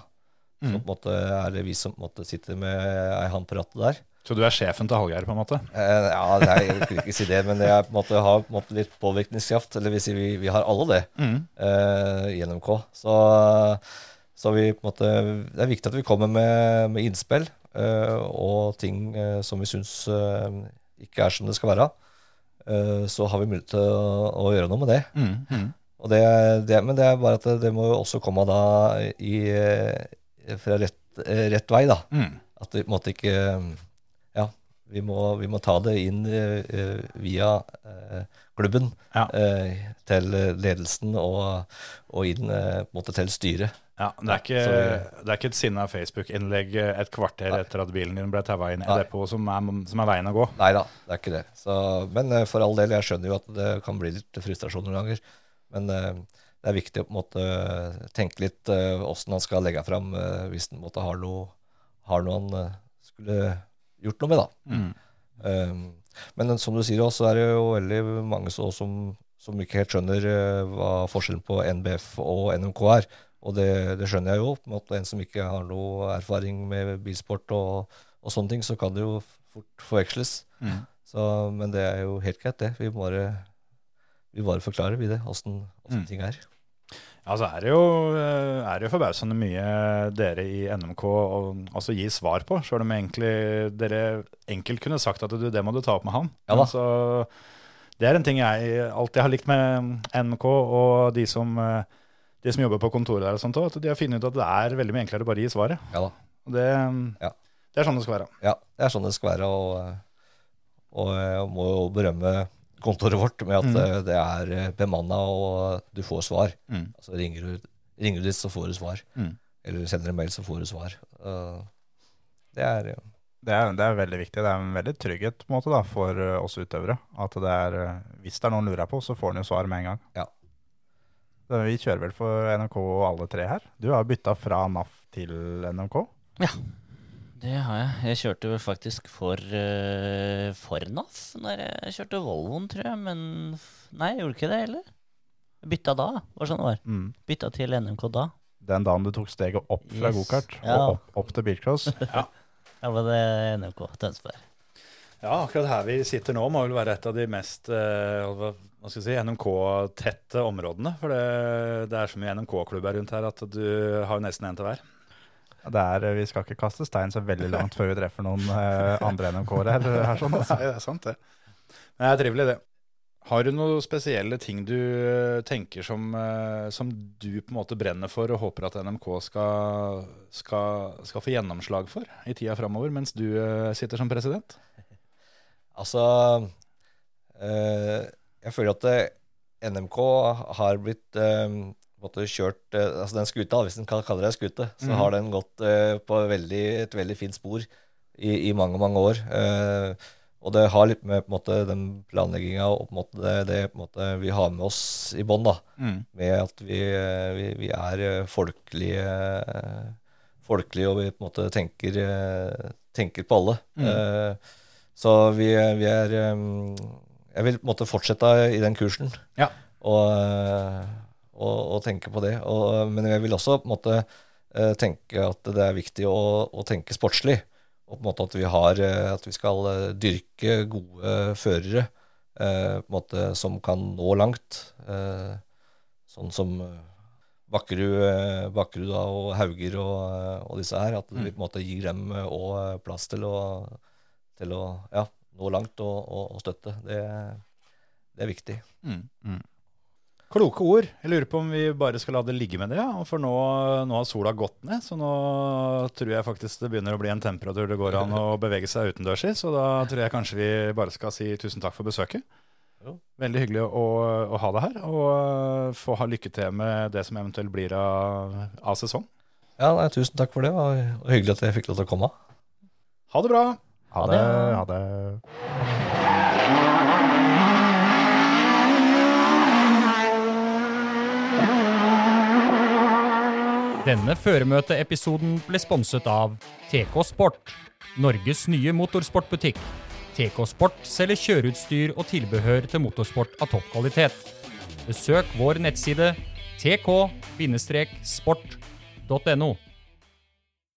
Så Mm. på en måte er det vi som på en måte sitter med ei hand på rattet der. Så du er sjefen til Hallgeir, på en måte? Eh, ja, nei, jeg kunne ikke si det, men jeg på en måte har på en måte litt påvirkningskraft. Eller vil si, vi, vi har alle det Mm. eh, i NMK. Så, så vi måte, det er viktig at vi kommer med, med innspill eh, og ting eh, som vi syns eh, ikke er som det skal være. Eh, så har vi mulighet til å, å gjøre noe med det. Mm. Og det, det, men det er bare at det, må jo også komme da i, eh, fra rett, eh, rett vei, da. Mm. At det på en måte ikke Ja, vi må, vi må ta det inn eh, via klubben Ja. til ledelsen og, og inn på en måte til styret. Ja, det er ikke, det er ikke et sinna Facebook-innlegg et kvarter Nei. etter at bilen din ble taua inn i depot som som er veien å gå. Nei da, det er ikke det. Så, men for all del, jeg skjønner jo at det kan bli litt frustrasjon noen ganger. Men eh, det er viktig å måte tenke litt uh, åssen han skal legge fram eh, hvis han måtte ha har noe, har noe han eh, skulle gjort noe med, da. Mm. Um, men som du sier også, så er det jo veldig mange så, som, som ikke helt skjønner eh, hva forskjellen på NBF og NMK er. Og det, det skjønner jeg jo. på en måte En som ikke har noe erfaring med bilsport og, og sånne ting, så kan det jo fort forveksles. Mm. Så, men det er jo helt greit, det. Vi bare, vi bare forklarer vi det, åssen Mm. ting er. Ja, så er det jo, eh, er det jo forbausende mye dere i NMK å også gi svar på, sjøl om egentlig dere enkelt kunne sagt at du, det må du ta opp med han. Ja da. Så det er en ting jeg alltid har likt med NMK og de som, eh, de som jobber på kontoret der, og sånt, at de har funnet ut at det er veldig mye enklere å bare gi svaret. Ja da. Det, Ja. det er sånn det skal være. Ja, det er sånn det skal være. Og, og jeg må jo berømme kontoret vårt med at Mm. eh, det er bemanna, og du får svar. Mm. Altså ringer du, ringer du dit, så får du svar. Mm. Eller sender en mail, så får du svar. Det er eh, Det er, det er veldig viktig. Det er en veldig trygghet på en måte, da, for eh, oss utøvere. At det er, eh, hvis det er noen lurer på, så får en jo svar med en gang. Ja. Vi kjører vel for NRK alle tre her. Du har bytta fra NAF til NMK. Det har jeg. Jeg kjørte jo faktisk for, uh, for NAF når jeg kjørte Volvoen, tror jeg. Men nei, jeg gjorde ikke det heller. Jeg bytta da, var sånn det var. Mm. Bytta til NMK da. Den dagen du tok steget opp fra Yes. gokart Ja. og opp, opp til bilcross. [laughs] Da var det NMK Tønsberg. Ja, akkurat her vi sitter nå må vel være et av de mest uh, hva hva skal jeg si, NMK-tette områdene. For det, det er så mye NMK-klubber rundt her at du har jo nesten en til hver. Det er, vi skal ikke kaste stein så veldig langt før vi treffer noen eh, andre NMK-er her. her sånn, altså. Nei, det er sant, det. Men det er trivelig, det. Har du noen spesielle ting du eh, tenker som, eh, som du på en måte brenner for og håper at NMK skal, skal, skal få gjennomslag for i tida framover, mens du eh, sitter som president? Altså eh, Jeg føler at eh, NMK har blitt eh, en måte kjørt eh, Altså den skuta, hvis en kan kalle det en skute, så mm. har den gått eh, på veldig, et veldig fint spor i, i mange, mange år. Eh, og det har litt med på en måte, den planlegginga og på en måte, det, det på en måte, vi har med oss i bånn. Mm. Med at vi, eh, vi, vi er folkelige, folkelige, og vi på en måte tenker, tenker på alle. Mm. Eh, så vi, vi er Jeg vil på en måte fortsette i den kursen. Ja. Og, og, og tenke på det. Og, men jeg vil også på en måte eh, tenke at det er viktig å, å tenke sportslig. Og på en måte at vi, har, eh, at vi skal eh, dyrke gode førere eh, på en måte som kan nå langt. Eh, sånn som Bakkerud, Bakkerud da, og Hauger og, og disse her. At vi på en måte gir dem òg plass til å, til å ja, nå langt og, og, og støtte. Det, det er viktig. Mm. Kloke ord. Jeg lurer på om vi bare skal la det ligge med det. Ja. For nå, nå har sola gått ned, så nå tror jeg faktisk det begynner å bli en temperatur det går an å bevege seg utendørs i. Så da tror jeg kanskje vi bare skal si tusen takk for besøket. Jo. Veldig hyggelig å, å ha deg her, og få ha lykke til med det som eventuelt blir av, av sesong. Ja, nei, Tusen takk for det. Det var hyggelig at jeg fikk lov til å komme. Ha det bra! Ha Ha det. det. Ha det. Denne føremøteepisoden ble sponset av TK Sport, Norges nye motorsportbutikk. TK Sport selger kjøreutstyr og tilbehør til motorsport av topp kvalitet. Besøk vår nettside tk-sport.no.